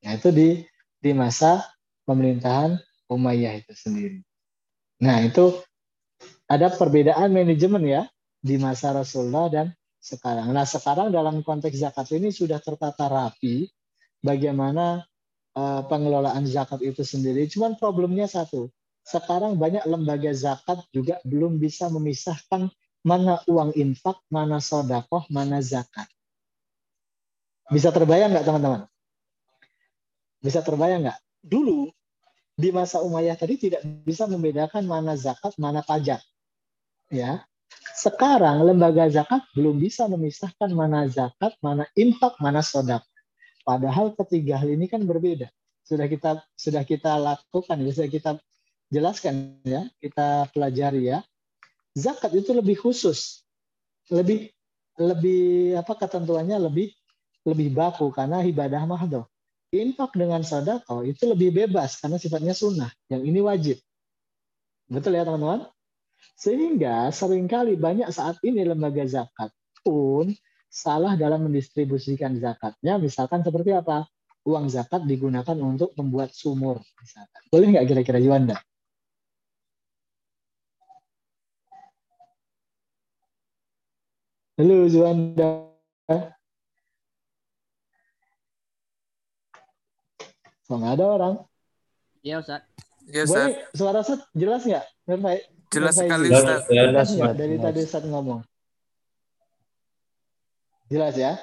B: Nah, itu di di masa pemerintahan Umayyah itu sendiri. Nah, itu ada perbedaan manajemen ya di masa Rasulullah dan sekarang. Nah, sekarang dalam konteks zakat ini sudah tertata rapi bagaimana uh, pengelolaan zakat itu sendiri. Cuman problemnya satu. Sekarang banyak lembaga zakat juga belum bisa memisahkan mana uang infak, mana sodakoh, mana zakat. Bisa terbayang nggak teman-teman? Bisa terbayang nggak? Dulu di masa Umayyah tadi tidak bisa membedakan mana zakat, mana pajak. Ya, sekarang lembaga zakat belum bisa memisahkan mana zakat, mana infak, mana sodak. Padahal ketiga hal ini kan berbeda. Sudah kita sudah kita lakukan, sudah kita jelaskan ya, kita pelajari ya. Zakat itu lebih khusus, lebih lebih apa ketentuannya lebih lebih baku karena ibadah mahdoh. Infak dengan sodako itu lebih bebas karena sifatnya sunnah. Yang ini wajib. Betul ya teman-teman? Sehingga sering kali banyak saat ini lembaga zakat pun salah dalam mendistribusikan zakatnya, misalkan seperti apa? Uang zakat digunakan untuk membuat sumur, misalkan. Boleh nggak kira-kira Juanda? Halo Juanda. Oh, nggak ada orang.
F: Iya Ustaz.
A: Ya,
B: Boleh
A: Ustaz.
B: suara Ustaz jelas nggak?
A: Jelas sekali,
E: Jelas,
A: Ustaz.
E: jelas,
B: Jelas dari tadi Ustaz ngomong? Jelas ya?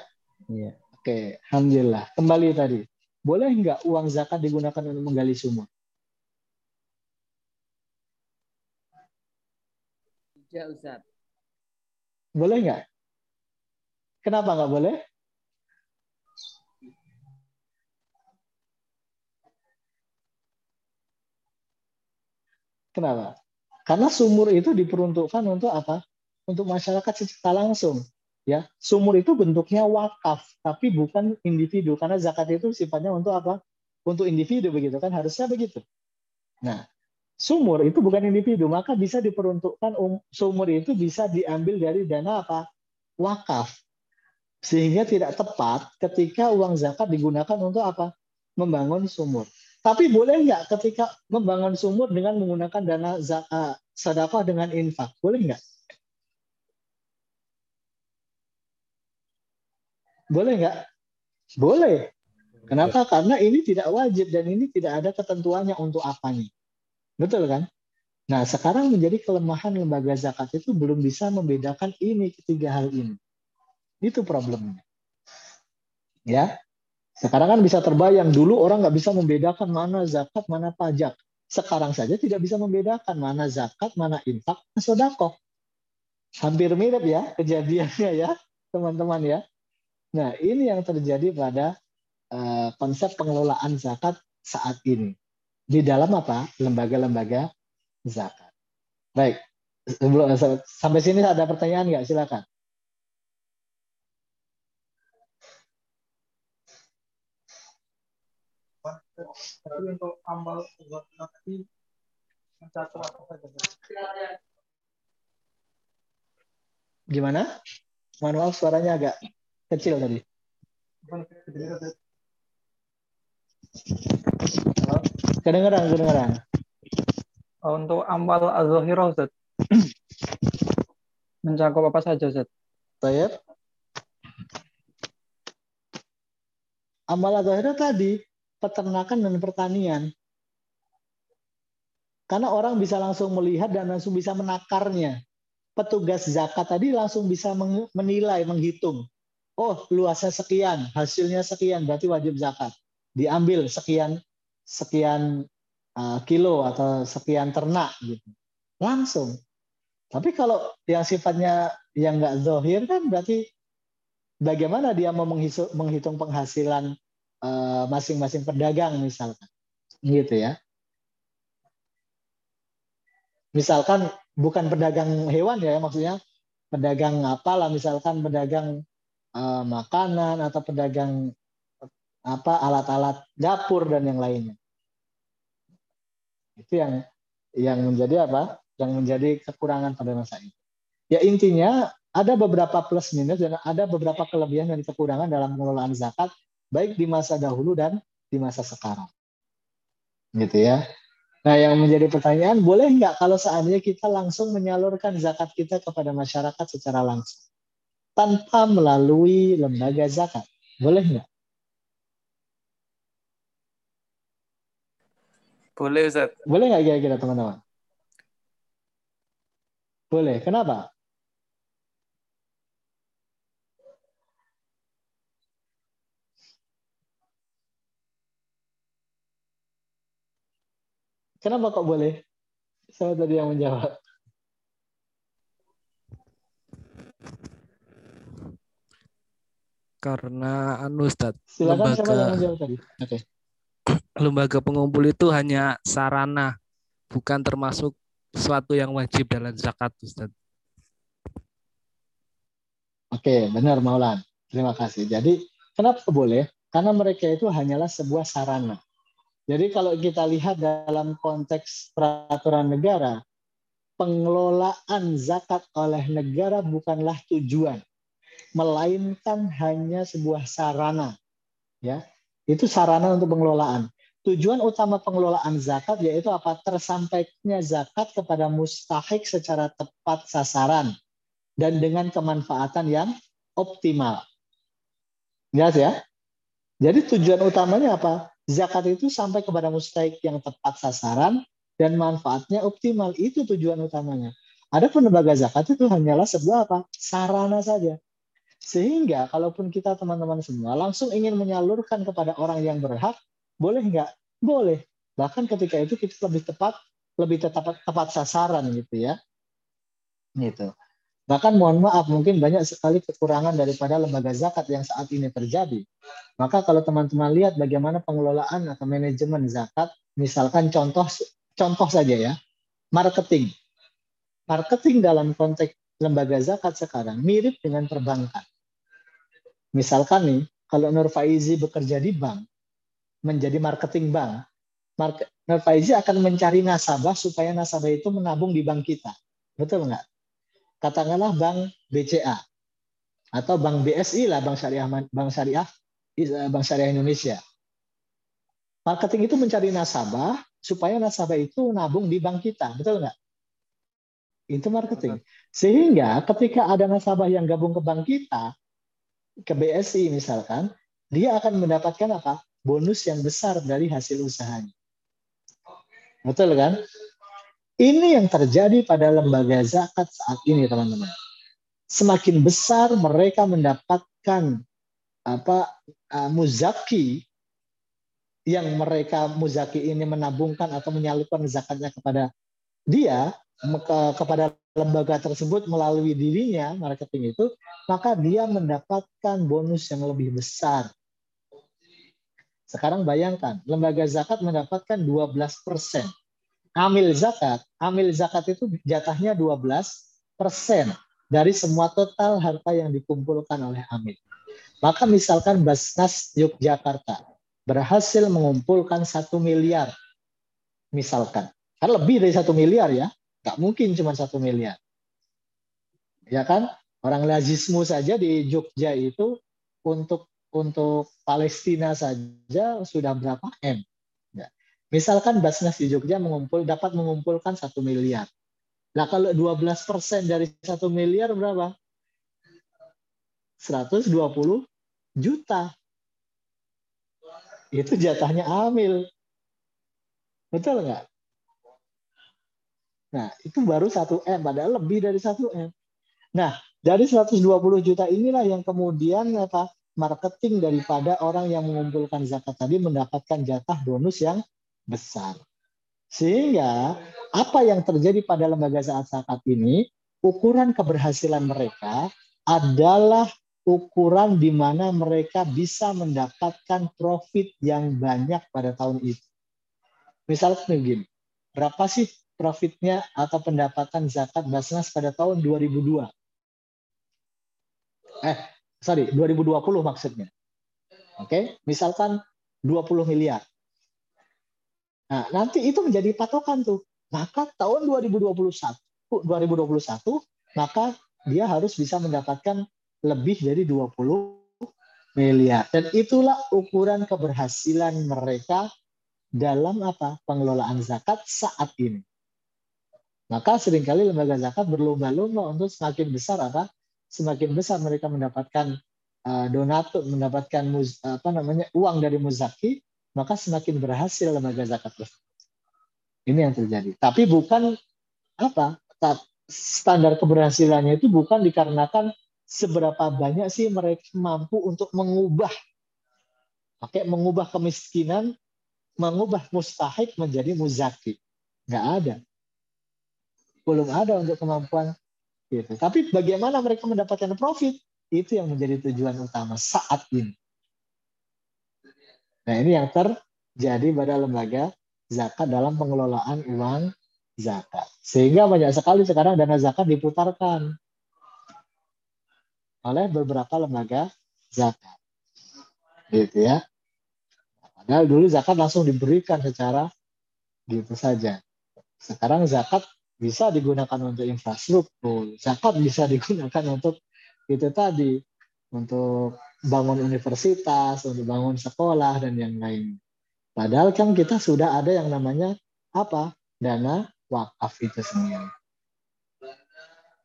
E: Iya.
B: Oke, Alhamdulillah. Kembali tadi. Boleh nggak uang zakat digunakan untuk menggali sumur?
F: Tidak Ustaz.
B: Boleh nggak? Kenapa nggak boleh? Kenapa? Karena sumur itu diperuntukkan untuk apa? Untuk masyarakat secara langsung. Ya, sumur itu bentuknya wakaf, tapi bukan individu. Karena zakat itu sifatnya untuk apa? Untuk individu begitu kan? Harusnya begitu. Nah, sumur itu bukan individu, maka bisa diperuntukkan um- sumur itu bisa diambil dari dana apa? Wakaf. Sehingga tidak tepat ketika uang zakat digunakan untuk apa? Membangun sumur. Tapi boleh nggak ketika membangun sumur dengan menggunakan dana zakat sedekah dengan infak? Boleh nggak? Boleh nggak? Boleh. Kenapa? Karena ini tidak wajib dan ini tidak ada ketentuannya untuk apanya. Betul kan? Nah, sekarang menjadi kelemahan lembaga zakat itu belum bisa membedakan ini ketiga hal ini. Itu problemnya. Ya. Sekarang kan bisa terbayang dulu orang nggak bisa membedakan mana zakat, mana pajak. Sekarang saja tidak bisa membedakan mana zakat, mana infak, mana sodako. Hampir mirip ya kejadiannya ya, teman-teman ya. Nah, ini yang terjadi pada eh, konsep pengelolaan zakat saat ini di dalam apa lembaga-lembaga zakat. Baik, sebelum sampai sini ada pertanyaan nggak? Silakan.
G: Tapi untuk amal buat nanti mencatat apa saja?
B: Gimana? Maaf suaranya agak kecil tadi. Halo? Kedengeran, kedengeran.
G: untuk amal az-zahirah Ustaz. [clears throat] Mencakup apa saja Ustaz?
B: Baik. Amal zahirah tadi peternakan dan pertanian. Karena orang bisa langsung melihat dan langsung bisa menakarnya. Petugas zakat tadi langsung bisa menilai, menghitung. Oh, luasnya sekian, hasilnya sekian, berarti wajib zakat. Diambil sekian sekian uh, kilo atau sekian ternak gitu. Langsung. Tapi kalau yang sifatnya yang nggak zohir kan berarti bagaimana dia mau menghitung penghasilan eh, masing-masing pedagang misalkan, gitu ya. Misalkan bukan pedagang hewan ya, maksudnya pedagang apalah, misalkan pedagang eh, makanan atau pedagang apa alat-alat dapur dan yang lainnya. Itu yang yang menjadi apa? Yang menjadi kekurangan pada masa itu. Ya intinya ada beberapa plus minus dan ada beberapa kelebihan dan kekurangan dalam pengelolaan zakat baik di masa dahulu dan di masa sekarang. Gitu ya. Nah, yang menjadi pertanyaan, boleh nggak kalau seandainya kita langsung menyalurkan zakat kita kepada masyarakat secara langsung tanpa melalui lembaga zakat? Boleh nggak?
A: Boleh, Ustaz.
B: Boleh nggak kira-kira teman-teman? Boleh. Kenapa? Kenapa kok boleh? Saya tadi yang menjawab.
H: Karena anu Ustaz,
B: Silakan siapa yang
H: lembaga
B: menjawab tadi? Oke.
H: lembaga pengumpul itu hanya sarana, bukan termasuk sesuatu yang wajib dalam zakat Ustaz.
B: Oke, benar Maulan. Terima kasih. Jadi, kenapa boleh? Karena mereka itu hanyalah sebuah sarana. Jadi kalau kita lihat dalam konteks peraturan negara, pengelolaan zakat oleh negara bukanlah tujuan. melainkan hanya sebuah sarana. Ya, itu sarana untuk pengelolaan. Tujuan utama pengelolaan zakat yaitu apa? Tersampainya zakat kepada mustahik secara tepat sasaran dan dengan kemanfaatan yang optimal. Jelas ya? Jadi tujuan utamanya apa? Zakat itu sampai kepada mustahik yang tepat sasaran dan manfaatnya optimal. Itu tujuan utamanya. Ada lembaga zakat itu hanyalah sebuah apa? Sarana saja. Sehingga kalaupun kita teman-teman semua langsung ingin menyalurkan kepada orang yang berhak, boleh nggak? Boleh. Bahkan ketika itu kita lebih tepat, lebih tepat tepat sasaran gitu ya. Gitu. Bahkan mohon maaf, mungkin banyak sekali kekurangan daripada lembaga zakat yang saat ini terjadi. Maka kalau teman-teman lihat bagaimana pengelolaan atau manajemen zakat, misalkan contoh contoh saja ya, marketing. Marketing dalam konteks lembaga zakat sekarang mirip dengan perbankan. Misalkan nih, kalau Nur Faizi bekerja di bank, menjadi marketing bank, Nur Faizi akan mencari nasabah supaya nasabah itu menabung di bank kita. Betul nggak? Katakanlah bank BCA atau bank BSI lah bank syariah bank syariah eh, bank syariah Indonesia. Marketing itu mencari nasabah supaya nasabah itu nabung di bank kita, betul nggak? Itu marketing. Sehingga ketika ada nasabah yang gabung ke bank kita, ke BSI misalkan, dia akan mendapatkan apa? Bonus yang besar dari hasil usahanya. Betul kan? Ini yang terjadi pada lembaga zakat saat ini, teman-teman. Semakin besar mereka mendapatkan apa uh, muzaki yang mereka muzaki ini menabungkan atau menyalurkan zakatnya kepada dia ke, kepada lembaga tersebut melalui dirinya marketing itu maka dia mendapatkan bonus yang lebih besar sekarang bayangkan lembaga zakat mendapatkan 12 persen amil zakat, amil zakat itu jatahnya 12 persen dari semua total harta yang dikumpulkan oleh amil. Maka misalkan Basnas Yogyakarta berhasil mengumpulkan satu miliar, misalkan, kan lebih dari satu miliar ya, nggak mungkin cuma satu miliar. Ya kan, orang lazismu saja di Jogja itu untuk untuk Palestina saja sudah berapa m Misalkan Basnas di Jogja mengumpul dapat mengumpulkan satu miliar. Nah kalau 12 persen dari satu miliar berapa? 120 juta. Itu jatahnya Amil. Betul nggak? Nah, itu baru 1 M, padahal lebih dari 1 M. Nah, dari 120 juta inilah yang kemudian apa marketing daripada orang yang mengumpulkan zakat tadi mendapatkan jatah bonus yang besar. Sehingga apa yang terjadi pada lembaga zakat ini, ukuran keberhasilan mereka adalah ukuran di mana mereka bisa mendapatkan profit yang banyak pada tahun itu. Misalnya begini, berapa sih profitnya atau pendapatan zakat Basnas pada tahun 2002? Eh, sorry, 2020 maksudnya. Oke, misalkan 20 miliar. Nah, nanti itu menjadi patokan tuh. Maka tahun 2021 2021 maka dia harus bisa mendapatkan lebih dari 20 miliar. Dan itulah ukuran keberhasilan mereka dalam apa? pengelolaan zakat saat ini. Maka sering kali lembaga zakat berlomba-lomba untuk semakin besar apa? Semakin besar mereka mendapatkan uh, donatur, mendapatkan apa namanya uang dari muzaki, maka semakin berhasil lembaga zakat tersebut. Ini yang terjadi. Tapi bukan apa standar keberhasilannya itu bukan dikarenakan seberapa banyak sih mereka mampu untuk mengubah pakai mengubah kemiskinan, mengubah mustahik menjadi muzaki. Nggak ada. Belum ada untuk kemampuan itu. Tapi bagaimana mereka mendapatkan profit? Itu yang menjadi tujuan utama saat ini. Nah ini yang terjadi pada lembaga zakat dalam pengelolaan uang zakat. Sehingga banyak sekali sekarang dana zakat diputarkan oleh beberapa lembaga zakat. Gitu ya. Padahal dulu zakat langsung diberikan secara gitu saja. Sekarang zakat bisa digunakan untuk infrastruktur, zakat bisa [laughs] digunakan untuk itu tadi untuk bangun universitas, untuk bangun sekolah dan yang lain. Padahal kan kita sudah ada yang namanya apa? Dana wakaf itu sendiri.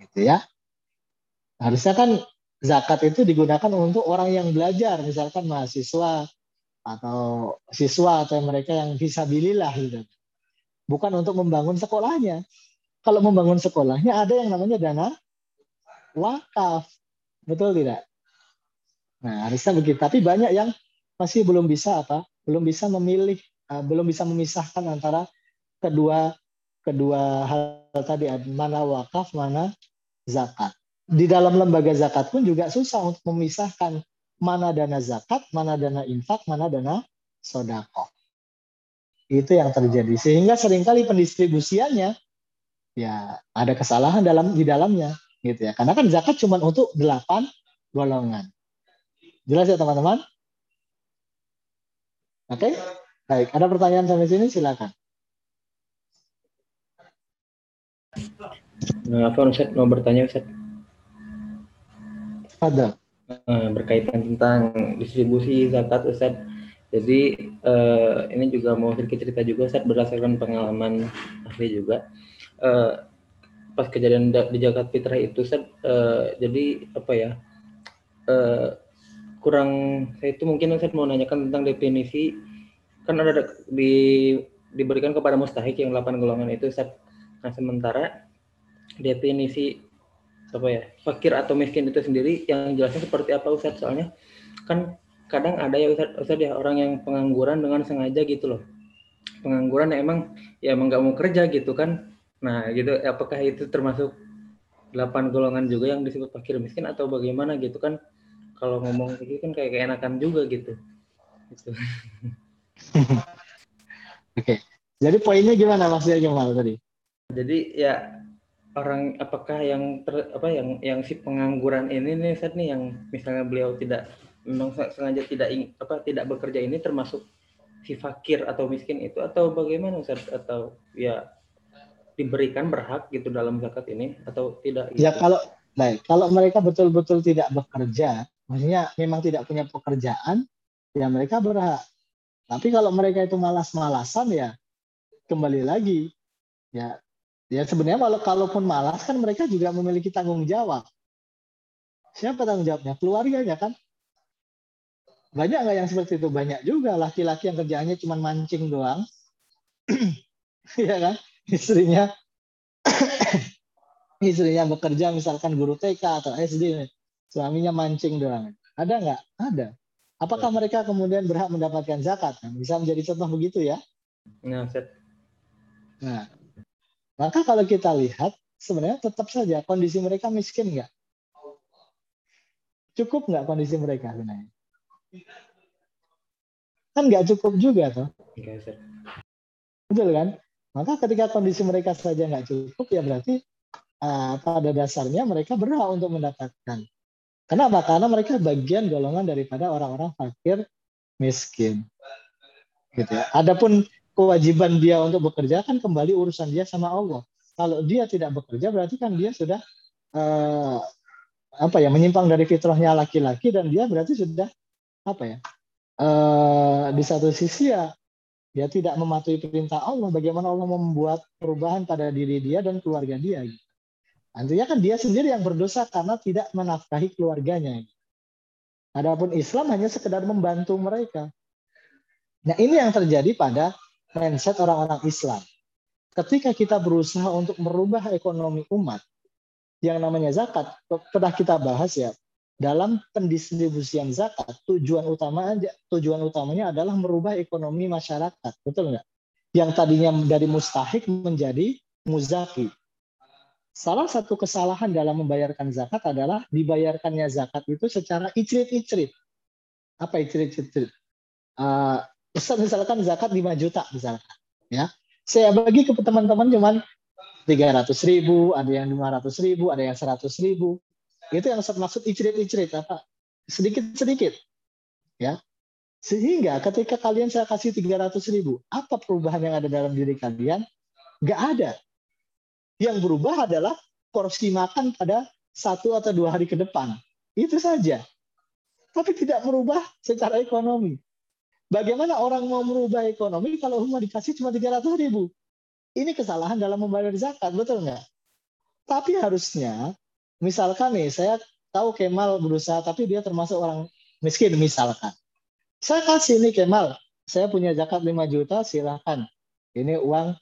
B: Gitu ya. Harusnya kan zakat itu digunakan untuk orang yang belajar, misalkan mahasiswa atau siswa atau mereka yang bisa bililah gitu. Bukan untuk membangun sekolahnya. Kalau membangun sekolahnya ada yang namanya dana wakaf. Betul tidak? Nah, harusnya begitu. Tapi banyak yang masih belum bisa apa? Belum bisa memilih, uh, belum bisa memisahkan antara kedua kedua hal tadi mana wakaf, mana zakat. Di dalam lembaga zakat pun juga susah untuk memisahkan mana dana zakat, mana dana infak, mana dana sodako. Itu yang terjadi. Sehingga sering kali pendistribusiannya ya ada kesalahan dalam di dalamnya gitu ya. Karena kan zakat cuma untuk delapan golongan. Jelas ya teman-teman? Oke, baik. Ada pertanyaan sampai sini silakan.
E: Nah, apa Ustaz mau bertanya Ustaz?
B: Ada.
E: Nah, berkaitan tentang distribusi zakat Ustaz. Jadi eh, ini juga mau sedikit cerita juga Ustaz berdasarkan pengalaman ahli juga. Eh, pas kejadian di zakat fitrah itu Ustaz, eh, jadi apa ya? Kurang saya itu mungkin saya mau nanyakan tentang definisi kan ada di diberikan kepada mustahik yang 8 golongan itu Ustaz. Nah, sementara definisi apa ya fakir atau miskin itu sendiri yang jelasnya seperti apa Ustaz? Soalnya kan kadang ada ya Ustaz, Ustaz ya orang yang pengangguran dengan sengaja gitu loh. Pengangguran yang emang ya emang nggak mau kerja gitu kan. Nah gitu apakah itu termasuk delapan golongan juga yang disebut fakir miskin atau bagaimana gitu kan kalau ngomong gitu kan kayak keenakan juga gitu. gitu. [laughs]
B: Oke. Jadi poinnya gimana maksudnya gimana tadi?
E: Jadi ya orang apakah yang ter, apa yang yang si pengangguran ini nih saat nih yang misalnya beliau tidak memang sengaja tidak ing, apa tidak bekerja ini termasuk si fakir atau miskin itu atau bagaimana Ustaz atau ya diberikan berhak gitu dalam zakat ini atau tidak
B: Ya
E: gitu?
B: kalau baik, kalau mereka betul-betul tidak bekerja, maksudnya memang tidak punya pekerjaan, ya mereka berhak. Tapi kalau mereka itu malas-malasan ya kembali lagi ya ya sebenarnya kalau kalaupun malas kan mereka juga memiliki tanggung jawab. Siapa tanggung jawabnya? Keluarganya kan. Banyak nggak yang seperti itu? Banyak juga laki-laki yang kerjaannya cuma mancing doang. [clears throat] Iya kan? Istrinya [clears throat] istrinya bekerja misalkan guru TK atau SD suaminya mancing doang. Ada nggak? Ada. Apakah mereka kemudian berhak mendapatkan zakat? Nah, bisa menjadi contoh begitu ya.
E: Nah.
B: Nah, maka kalau kita lihat sebenarnya tetap saja kondisi mereka miskin nggak? Cukup nggak kondisi mereka sebenarnya? Kan nggak cukup juga tuh. Betul kan? Maka ketika kondisi mereka saja nggak cukup ya berarti uh, pada dasarnya mereka berhak untuk mendapatkan. Kenapa? Karena mereka bagian golongan daripada orang-orang fakir miskin. Gitu ya. Adapun kewajiban dia untuk bekerja kan kembali urusan dia sama Allah. Kalau dia tidak bekerja berarti kan dia sudah uh, apa ya menyimpang dari fitrahnya laki-laki dan dia berarti sudah apa ya uh, di satu sisi ya dia tidak mematuhi perintah Allah. Bagaimana Allah membuat perubahan pada diri dia dan keluarga dia. Gitu. Artinya kan dia sendiri yang berdosa karena tidak menafkahi keluarganya. Adapun Islam hanya sekedar membantu mereka. Nah ini yang terjadi pada mindset orang-orang Islam. Ketika kita berusaha untuk merubah ekonomi umat, yang namanya zakat, pernah kita bahas ya, dalam pendistribusian zakat, tujuan utama tujuan utamanya adalah merubah ekonomi masyarakat, betul nggak? Yang tadinya dari mustahik menjadi muzaki. Salah satu kesalahan dalam membayarkan zakat adalah dibayarkannya zakat itu secara icrit-icrit. Apa icrit-icrit? Uh, misalkan zakat 5 juta misalkan. Ya, saya bagi ke teman-teman cuman 300 ribu, ada yang 500 ribu, ada yang 100 ribu. Itu yang maksud icrit-icrit apa? Sedikit-sedikit. Ya. Sehingga ketika kalian saya kasih 300 ribu, apa perubahan yang ada dalam diri kalian? Gak ada yang berubah adalah porsi makan pada satu atau dua hari ke depan. Itu saja. tapi tidak merubah secara ekonomi. Bagaimana orang mau merubah ekonomi kalau rumah dikasih cuma 300 ribu? Ini kesalahan dalam membayar zakat, betul nggak? Tapi harusnya, misalkan nih, saya tahu Kemal berusaha, tapi dia termasuk orang miskin, misalkan. Saya kasih nih Kemal, saya punya zakat 5 juta, silahkan. Ini uang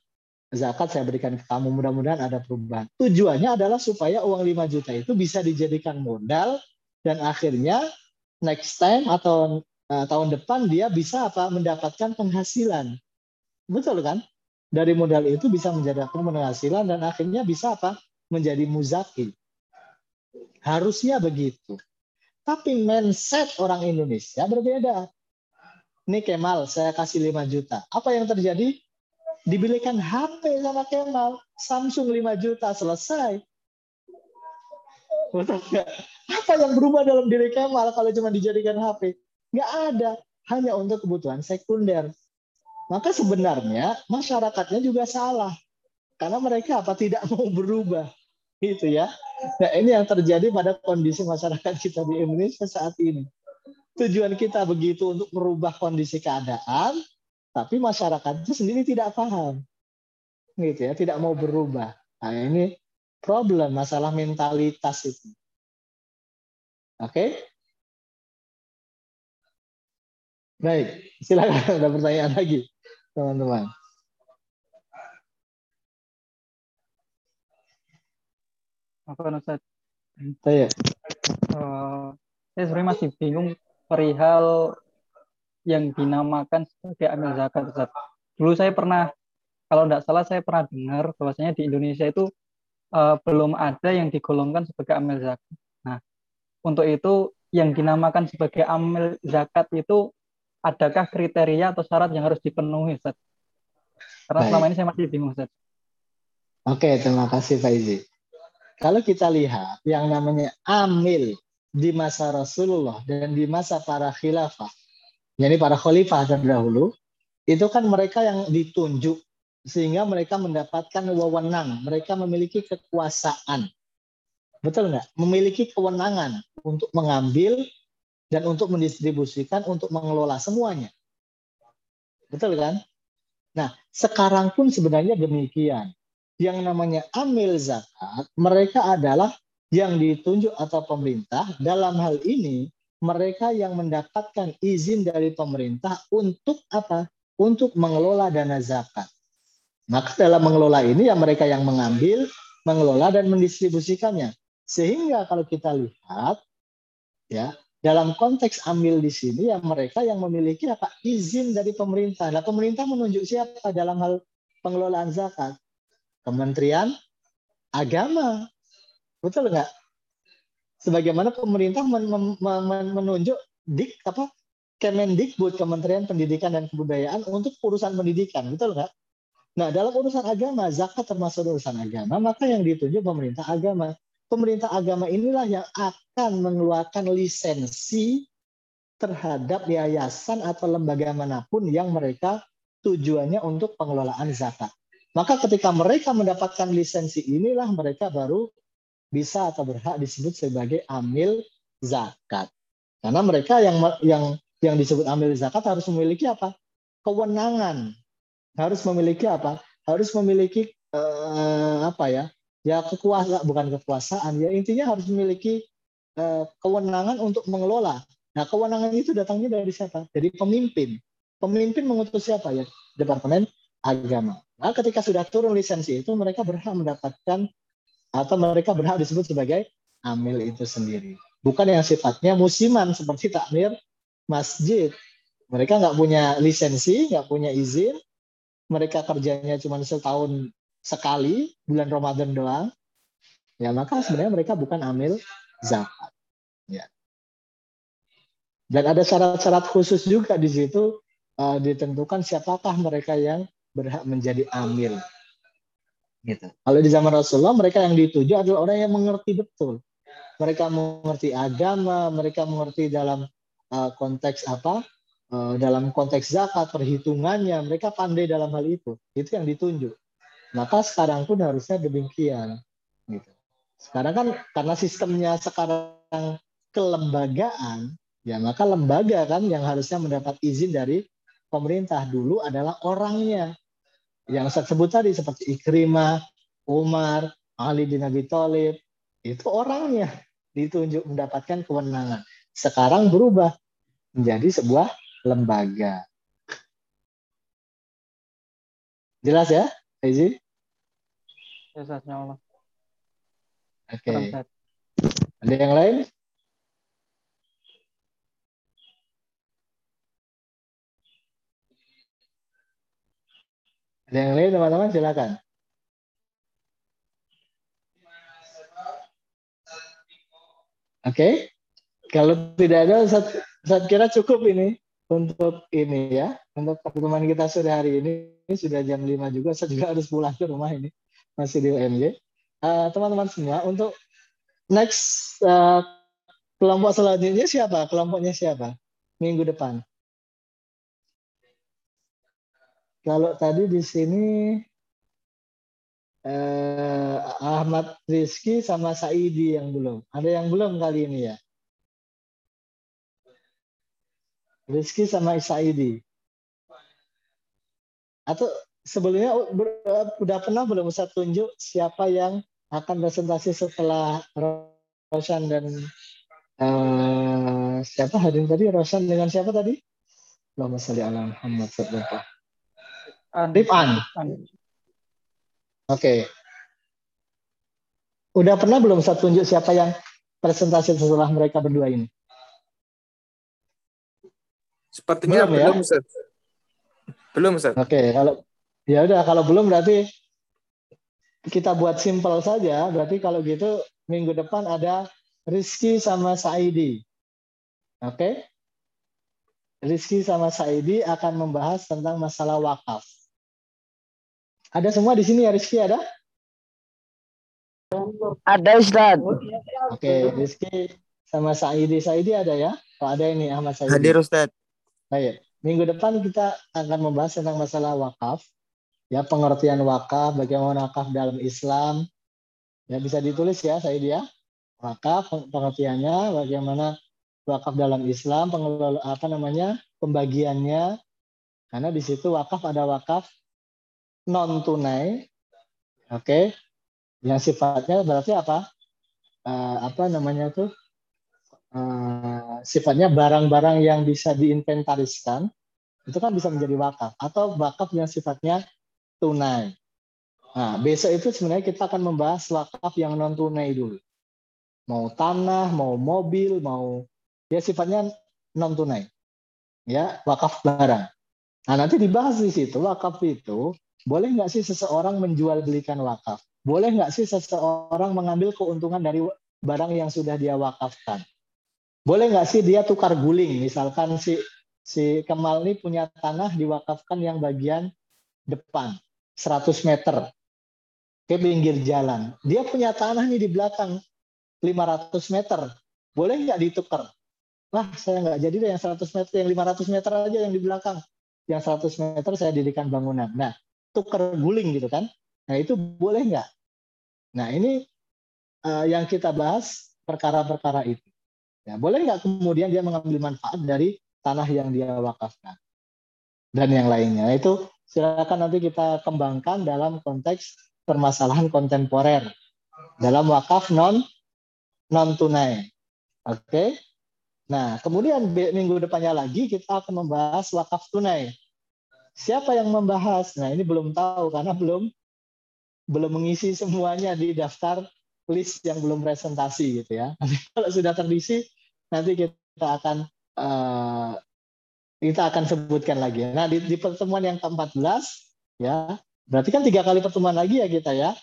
B: zakat saya berikan ke kamu, mudah-mudahan ada perubahan. Tujuannya adalah supaya uang 5 juta itu bisa dijadikan modal, dan akhirnya next time atau uh, tahun depan dia bisa apa mendapatkan penghasilan. Betul kan? Dari modal itu bisa mendapatkan penghasilan dan akhirnya bisa apa? menjadi muzaki. Harusnya begitu. Tapi mindset orang Indonesia berbeda. Ini Kemal, saya kasih 5 juta. Apa yang terjadi? Dibelikan HP sama Kemal. Samsung 5 juta, selesai. Apa yang berubah dalam diri Kemal kalau cuma dijadikan HP? Nggak ada. Hanya untuk kebutuhan sekunder. Maka sebenarnya masyarakatnya juga salah. Karena mereka apa tidak mau berubah. Gitu ya. Nah ini yang terjadi pada kondisi masyarakat kita di Indonesia saat ini. Tujuan kita begitu untuk merubah kondisi keadaan, tapi masyarakatnya sendiri tidak paham. Gitu ya, tidak mau berubah. Nah ini problem, masalah mentalitas itu. Oke? Okay? Baik, silakan [laughs] ada pertanyaan lagi, teman-teman.
I: Apa Ustaz?
B: Saya.
I: Uh, saya sebenarnya masih bingung perihal yang dinamakan sebagai amil zakat Ustaz. Dulu saya pernah kalau tidak salah saya pernah dengar bahwasanya di Indonesia itu uh, belum ada yang digolongkan sebagai amil zakat. Nah, untuk itu yang dinamakan sebagai amil zakat itu adakah kriteria atau syarat yang harus dipenuhi, Ustaz? Karena Baik. selama ini saya masih bingung, Ustaz.
B: Oke, terima kasih Pak Izi. Kalau kita lihat yang namanya amil di masa Rasulullah dan di masa para khilafah, yakni para khalifah terdahulu, itu kan mereka yang ditunjuk sehingga mereka mendapatkan wewenang, mereka memiliki kekuasaan. Betul nggak? Memiliki kewenangan untuk mengambil dan untuk mendistribusikan, untuk mengelola semuanya. Betul kan? Nah, sekarang pun sebenarnya demikian. Yang namanya amil zakat, mereka adalah yang ditunjuk atau pemerintah. Dalam hal ini, mereka yang mendapatkan izin dari pemerintah untuk apa? Untuk mengelola dana zakat. Maka dalam mengelola ini ya mereka yang mengambil, mengelola dan mendistribusikannya. Sehingga kalau kita lihat ya dalam konteks ambil di sini ya mereka yang memiliki apa izin dari pemerintah. Nah, pemerintah menunjuk siapa dalam hal pengelolaan zakat? Kementerian Agama. Betul nggak? Sebagaimana pemerintah men men menunjuk dik apa Kemendikbud Kementerian Pendidikan dan Kebudayaan untuk urusan pendidikan, betul nggak? Nah, dalam urusan agama, zakat termasuk urusan agama, maka yang ditunjuk pemerintah agama pemerintah agama inilah yang akan mengeluarkan lisensi terhadap yayasan atau lembaga mana pun yang mereka tujuannya untuk pengelolaan zakat. Maka ketika mereka mendapatkan lisensi inilah mereka baru bisa atau berhak disebut sebagai amil zakat. Karena mereka yang yang yang disebut amil zakat harus memiliki apa? Kewenangan. Harus memiliki apa? Harus memiliki eh, apa ya? ya kekuasaan bukan kekuasaan ya intinya harus memiliki uh, kewenangan untuk mengelola. Nah kewenangan itu datangnya dari siapa? Dari pemimpin. Pemimpin mengutus siapa ya? Departemen Agama. Nah ketika sudah turun lisensi itu mereka berhak mendapatkan atau mereka berhak disebut sebagai amil itu sendiri. Bukan yang sifatnya musiman seperti takmir masjid. Mereka nggak punya lisensi, nggak punya izin, mereka kerjanya cuma setahun sekali bulan Ramadan doang, ya maka sebenarnya mereka bukan amil zakat. Ya. Dan ada syarat-syarat khusus juga di situ uh, ditentukan siapakah mereka yang berhak menjadi amil. Gitu. Kalau di zaman Rasulullah mereka yang dituju adalah orang yang mengerti betul. Mereka mengerti agama, mereka mengerti dalam uh, konteks apa? Uh, dalam konteks zakat, perhitungannya, mereka pandai dalam hal itu. Itu yang ditunjuk. Maka sekarang pun harusnya demikian. Gitu. Sekarang kan karena sistemnya sekarang kelembagaan, Ya, maka lembaga kan yang harusnya mendapat izin dari pemerintah dulu adalah orangnya. Yang saya sebut tadi seperti Ikrimah, Umar, Ali bin Abi Thalib, itu orangnya ditunjuk mendapatkan kewenangan. Sekarang berubah menjadi sebuah lembaga. Jelas ya?
I: Ya, Ustaz, ya Allah.
B: Oke. Ada yang lain? Ada yang lain teman-teman silakan. Oke. Kalau tidak ada Ustaz kira cukup ini untuk ini ya. Untuk pertemuan kita sore hari ini sudah jam 5 juga. Saya juga harus pulang ke rumah ini. Masih di UMG. Eh, teman-teman semua untuk next eh, kelompok selanjutnya siapa? Kelompoknya siapa? Minggu depan. Kalau tadi di sini eh, Ahmad Rizky sama Saidi yang belum. Ada yang belum kali ini ya? Rizky sama Saidi. Atau sebelumnya udah pernah belum Ustaz tunjuk siapa yang akan presentasi setelah Rosan dan eh, siapa hadir tadi? Rosan dengan siapa tadi? Allahumma sholli ala Muhammad sallallahu
I: An-
B: Rifan.
I: An-
B: Oke. Udah pernah belum saya tunjuk siapa yang presentasi setelah mereka berdua ini?
A: Sepertinya
B: Belum ya?
A: belum, Ustaz. Belum, Ustaz.
B: Oke, kalau ya udah kalau belum berarti kita buat simpel saja. Berarti kalau gitu minggu depan ada Rizky sama Saidi. Oke? Rizky sama Saidi akan membahas tentang masalah wakaf. Ada semua di sini ya Rizky ada?
F: Ada Ustaz.
B: Oke, Rizky sama Saidi. Saidi ada ya? Oh, ada ini Ahmad Saidi.
J: Hadir Ustaz.
B: Baik. Minggu depan kita akan membahas tentang masalah wakaf. Ya, pengertian wakaf, bagaimana wakaf dalam Islam. Ya, bisa ditulis ya, saya dia. Wakaf peng- pengertiannya, bagaimana wakaf dalam Islam, pengelola apa namanya? pembagiannya. Karena di situ wakaf ada wakaf non tunai. Oke. Yang sifatnya berarti apa? Eh, apa namanya tuh? eh, sifatnya barang-barang yang bisa diinventariskan itu kan bisa menjadi wakaf atau wakaf yang sifatnya tunai. Nah, besok itu sebenarnya kita akan membahas wakaf yang non tunai dulu. Mau tanah, mau mobil, mau ya sifatnya non tunai. Ya, wakaf barang. Nah, nanti dibahas di situ wakaf itu boleh nggak sih seseorang menjual belikan wakaf? Boleh nggak sih seseorang mengambil keuntungan dari barang yang sudah dia wakafkan? Boleh nggak sih dia tukar guling? Misalkan si si Kemal ini punya tanah diwakafkan yang bagian depan 100 meter ke pinggir jalan. Dia punya tanah nih di belakang 500 meter. Boleh nggak ditukar? Wah, saya nggak jadi deh yang 100 meter, yang 500 meter aja yang di belakang. Yang 100 meter saya dirikan bangunan. Nah, tukar guling gitu kan. Nah, itu boleh nggak? Nah, ini eh, yang kita bahas perkara-perkara itu. Ya, boleh nggak kemudian dia mengambil manfaat dari tanah yang dia wakafkan dan yang lainnya. Nah, Itu silakan nanti kita kembangkan dalam konteks permasalahan kontemporer dalam wakaf non non tunai. Oke. Nah, kemudian minggu depannya lagi kita akan membahas wakaf tunai. Siapa yang membahas? Nah, ini belum tahu karena belum belum mengisi semuanya di daftar list yang belum presentasi gitu ya. Nanti [laughs] kalau sudah terisi nanti kita akan eh, kita akan sebutkan lagi. Nah, di, di pertemuan yang ke-14 ya, berarti kan tiga kali pertemuan lagi ya kita ya.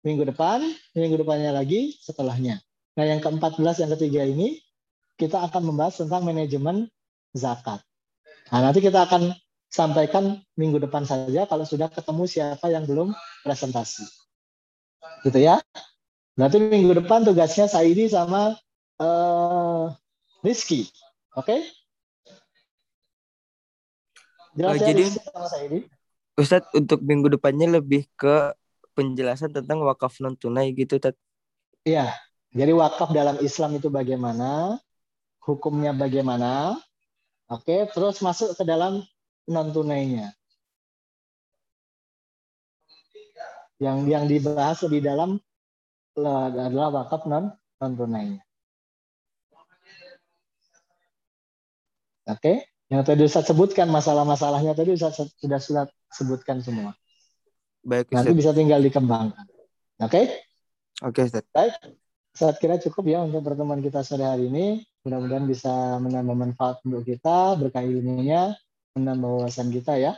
B: Minggu depan, minggu depannya lagi, setelahnya. Nah, yang ke-14 yang ketiga ini kita akan membahas tentang manajemen zakat. Nah, nanti kita akan sampaikan minggu depan saja kalau sudah ketemu siapa yang belum presentasi. Gitu ya. Berarti minggu depan tugasnya Saidi sama eh, Rizky. Oke? Jelas
J: Oh,
B: ya
J: jadi-
B: Rizky sama Saidi?
J: Ustadz untuk minggu depannya lebih ke penjelasan tentang wakaf non tunai gitu Tat.
B: Iya. Jadi wakaf dalam Islam itu bagaimana? hukumnya bagaimana. Oke, terus masuk ke dalam non tunainya. Yang yang dibahas lebih dalam adalah wakaf non non tunainya. Oke, yang tadi Ustaz sebutkan masalah-masalahnya tadi Ustaz sudah sudah sebutkan semua.
J: Baik,
B: Nanti bisa tinggal dikembangkan. Oke?
J: Oke, Ustaz.
B: Baik. Saat kira cukup ya untuk pertemuan kita sore hari ini. Mudah-mudahan bisa menambah manfaat untuk kita, berkah ilmunya, menambah wawasan kita ya.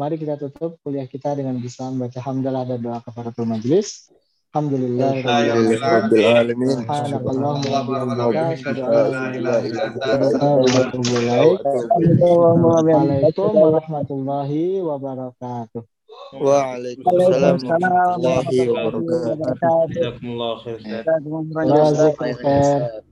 B: Mari kita tutup kuliah kita dengan bisa membaca hamdalah dan doa kafaratul majelis. Alhamdulillah. Waalaikumsalam warahmatullahi wabarakatuh.
J: Waalaikumsalam warahmatullahi wabarakatuh.
B: Jazakumullah khair.